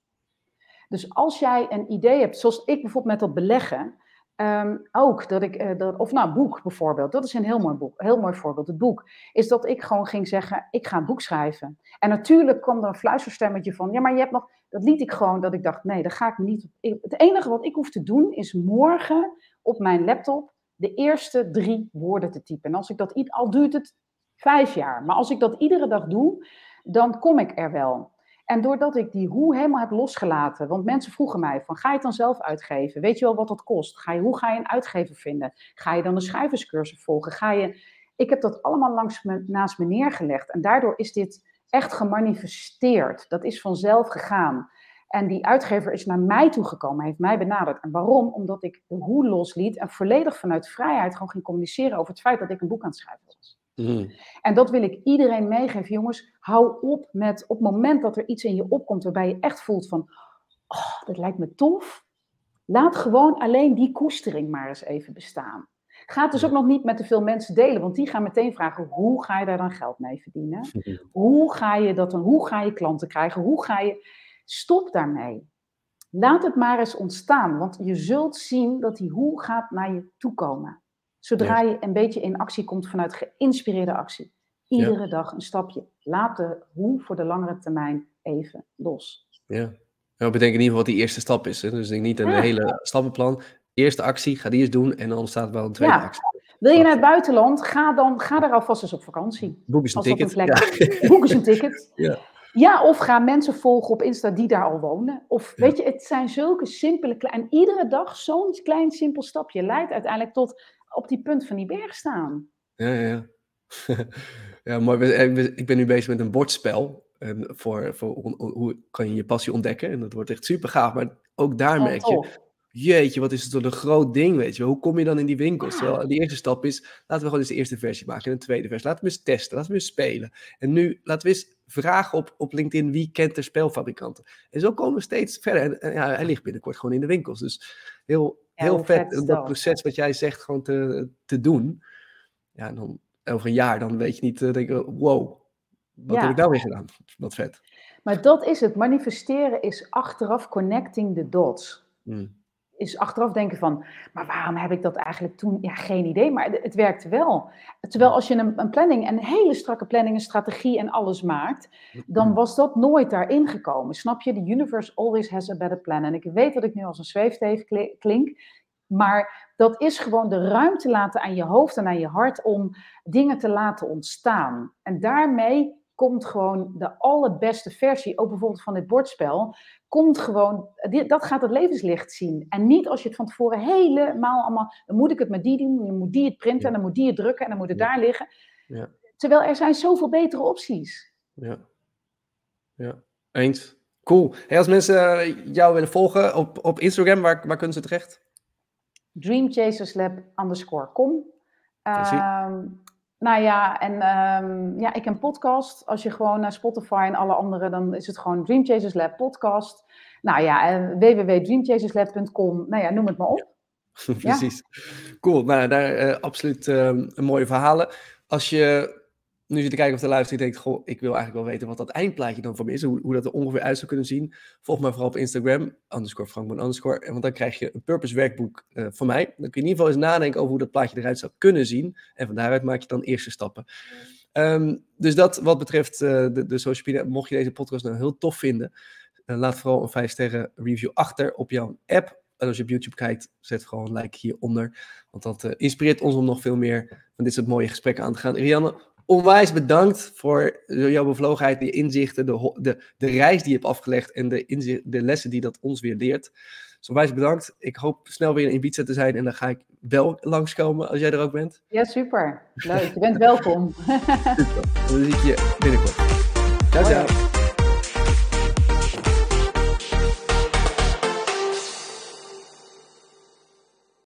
Dus als jij een idee hebt, zoals ik bijvoorbeeld met dat beleggen, Ehm, ook dat ik, uh, dat, of nou, boek bijvoorbeeld, dat is een heel mooi boek, heel mooi voorbeeld. Het boek is dat ik gewoon ging zeggen: ik ga een boek schrijven. En natuurlijk kwam er een fluisterstemmetje van: ja, maar je hebt nog, dat liet ik gewoon, dat ik dacht: nee, dat ga ik niet. het enige wat ik hoef te doen is morgen op mijn laptop de eerste drie woorden te typen. En als ik dat, al duurt het vijf jaar, maar als ik dat iedere dag doe, dan kom ik er wel. En doordat ik die hoe helemaal heb losgelaten, want mensen vroegen mij van, ga je het dan zelf uitgeven? Weet je wel wat dat kost? Ga je, hoe ga je een uitgever vinden? Ga je dan de schrijverscursus volgen? Ga je... Ik heb dat allemaal langs me, naast me neergelegd en daardoor is dit echt gemanifesteerd. Dat is vanzelf gegaan. En die uitgever is naar mij toegekomen, heeft mij benaderd. En waarom? Omdat ik de hoe losliet en volledig vanuit vrijheid gewoon ging communiceren over het feit dat ik een boek aan het schrijven was. Mm. En dat wil ik iedereen meegeven. Jongens, hou op met op het moment dat er iets in je opkomt waarbij je echt voelt van, oh, dat lijkt me tof. Laat gewoon alleen die koestering maar eens even bestaan. Ga het dus ook nog niet met te veel mensen delen, want die gaan meteen vragen: hoe ga je daar dan geld mee verdienen? Hoe ga je dat dan? Hoe ga je klanten krijgen? Hoe ga je. Stop daarmee. Laat het maar eens ontstaan, want je zult zien dat die hoe gaat naar je toe komen. Zodra je een beetje in actie komt vanuit geïnspireerde actie. Iedere dag een stapje. Laat de hoe voor de langere termijn even los. Ja. we bedenken in ieder geval wat die eerste stap is. Hè? Dus denk niet een hele stappenplan. Eerste actie, ga die eens doen en dan staat wel een tweede actie. Wil je naar het buitenland, ga dan ga daar alvast eens op vakantie. Boek eens een ticket. Een Boek eens een ticket. Ja. Ja, of ga mensen volgen op Insta die daar al wonen. Of weet je, het zijn zulke simpele kleine. En iedere dag zo'n klein simpel stapje leidt uiteindelijk tot op die punt van die berg staan. Ja, ja. ja, mooi. Ik ben nu bezig met een bordspel. En voor, voor hoe kan je je passie ontdekken. En dat wordt echt super gaaf. Maar ook daar oh, merk je jeetje, wat is het een groot ding, weet je Hoe kom je dan in die winkels? Terwijl die eerste stap is, laten we gewoon eens de eerste versie maken en een tweede versie. Laten we eens testen, laten we eens spelen. En nu, laten we eens vragen op, op LinkedIn, wie kent er spelfabrikanten? En zo komen we steeds verder. En, ja, hij ligt binnenkort gewoon in de winkels. Dus heel, heel vet, dat proces wat jij zegt gewoon te, te doen. Ja, dan over een jaar, dan weet je niet, uh, denk wow, wat heb ik nou weer gedaan? Wat vet. Maar dat is het. Manifesteren is achteraf connecting the dots. Hmm is achteraf denken van, maar waarom heb ik dat eigenlijk toen? Ja, geen idee, maar het, werkte wel. Terwijl als je een, een, planning, een hele strakke planning, een strategie en alles maakt, dan was dat nooit daarin gekomen. Snap je? The universe always has a better plan. En ik weet dat ik nu als een zweefteef klink, maar dat is gewoon de ruimte laten aan je hoofd en aan je hart om dingen te laten ontstaan. En daarmee komt gewoon de allerbeste versie, ook bijvoorbeeld van dit bordspel, komt gewoon, dat gaat het levenslicht zien. En niet als je het van tevoren helemaal allemaal, dan moet ik het met die doen, dan moet die het printen, en dan moet die het drukken, en dan moet het daar liggen. Ja. Terwijl er zijn zoveel betere opties. Ja, ja. eens. Cool. Hey, als mensen eh, jou willen volgen op, op Instagram, waar, waar kunnen ze terecht? Dreamchaserslab underscore com. Nou ja, en um, ja, ik een podcast. Als je gewoon naar Spotify en alle andere, dan is het gewoon Dream Chasers Lab podcast. Nou ja, www.dreamchaserslab.com. Nou ja, noem het maar op. Precies. Cool. Nou, daar uh, absoluut uh, mooie verhalen. Als je nu zit te kijken of te luisteren en denkt, goh, ik wil eigenlijk wel weten wat dat eindplaatje dan voor me is, hoe, hoe dat er ongeveer uit zou kunnen zien. Volg mij vooral op Instagram, underscore Frankman underscore, want dan krijg je een purpose werkboek uh, van mij. Dan kun je in ieder geval eens nadenken over hoe dat plaatje eruit zou kunnen zien. En van daaruit maak je dan eerste stappen. Um, dus dat wat betreft uh, de, de social media, mocht je deze podcast nou heel tof vinden, uh, laat vooral een 5 sterren review achter op jouw app. En als je op YouTube kijkt, zet gewoon een like hieronder. Want dat inspireert ons om nog veel meer van dit soort mooie gesprekken aan te gaan. Rianne, onwijs bedankt voor jouw bevlogenheid, de inzichten, de, de, de reis die je hebt afgelegd en de, inzicht, de lessen die dat ons weer leert. Dus onwijs bedankt. Ik hoop snel weer in Ibiza te zijn en dan ga ik wel langskomen als jij er ook bent. Ja, super. Leuk. Je bent welkom. super. Dan zie ik je binnenkort. Ciao, ciao.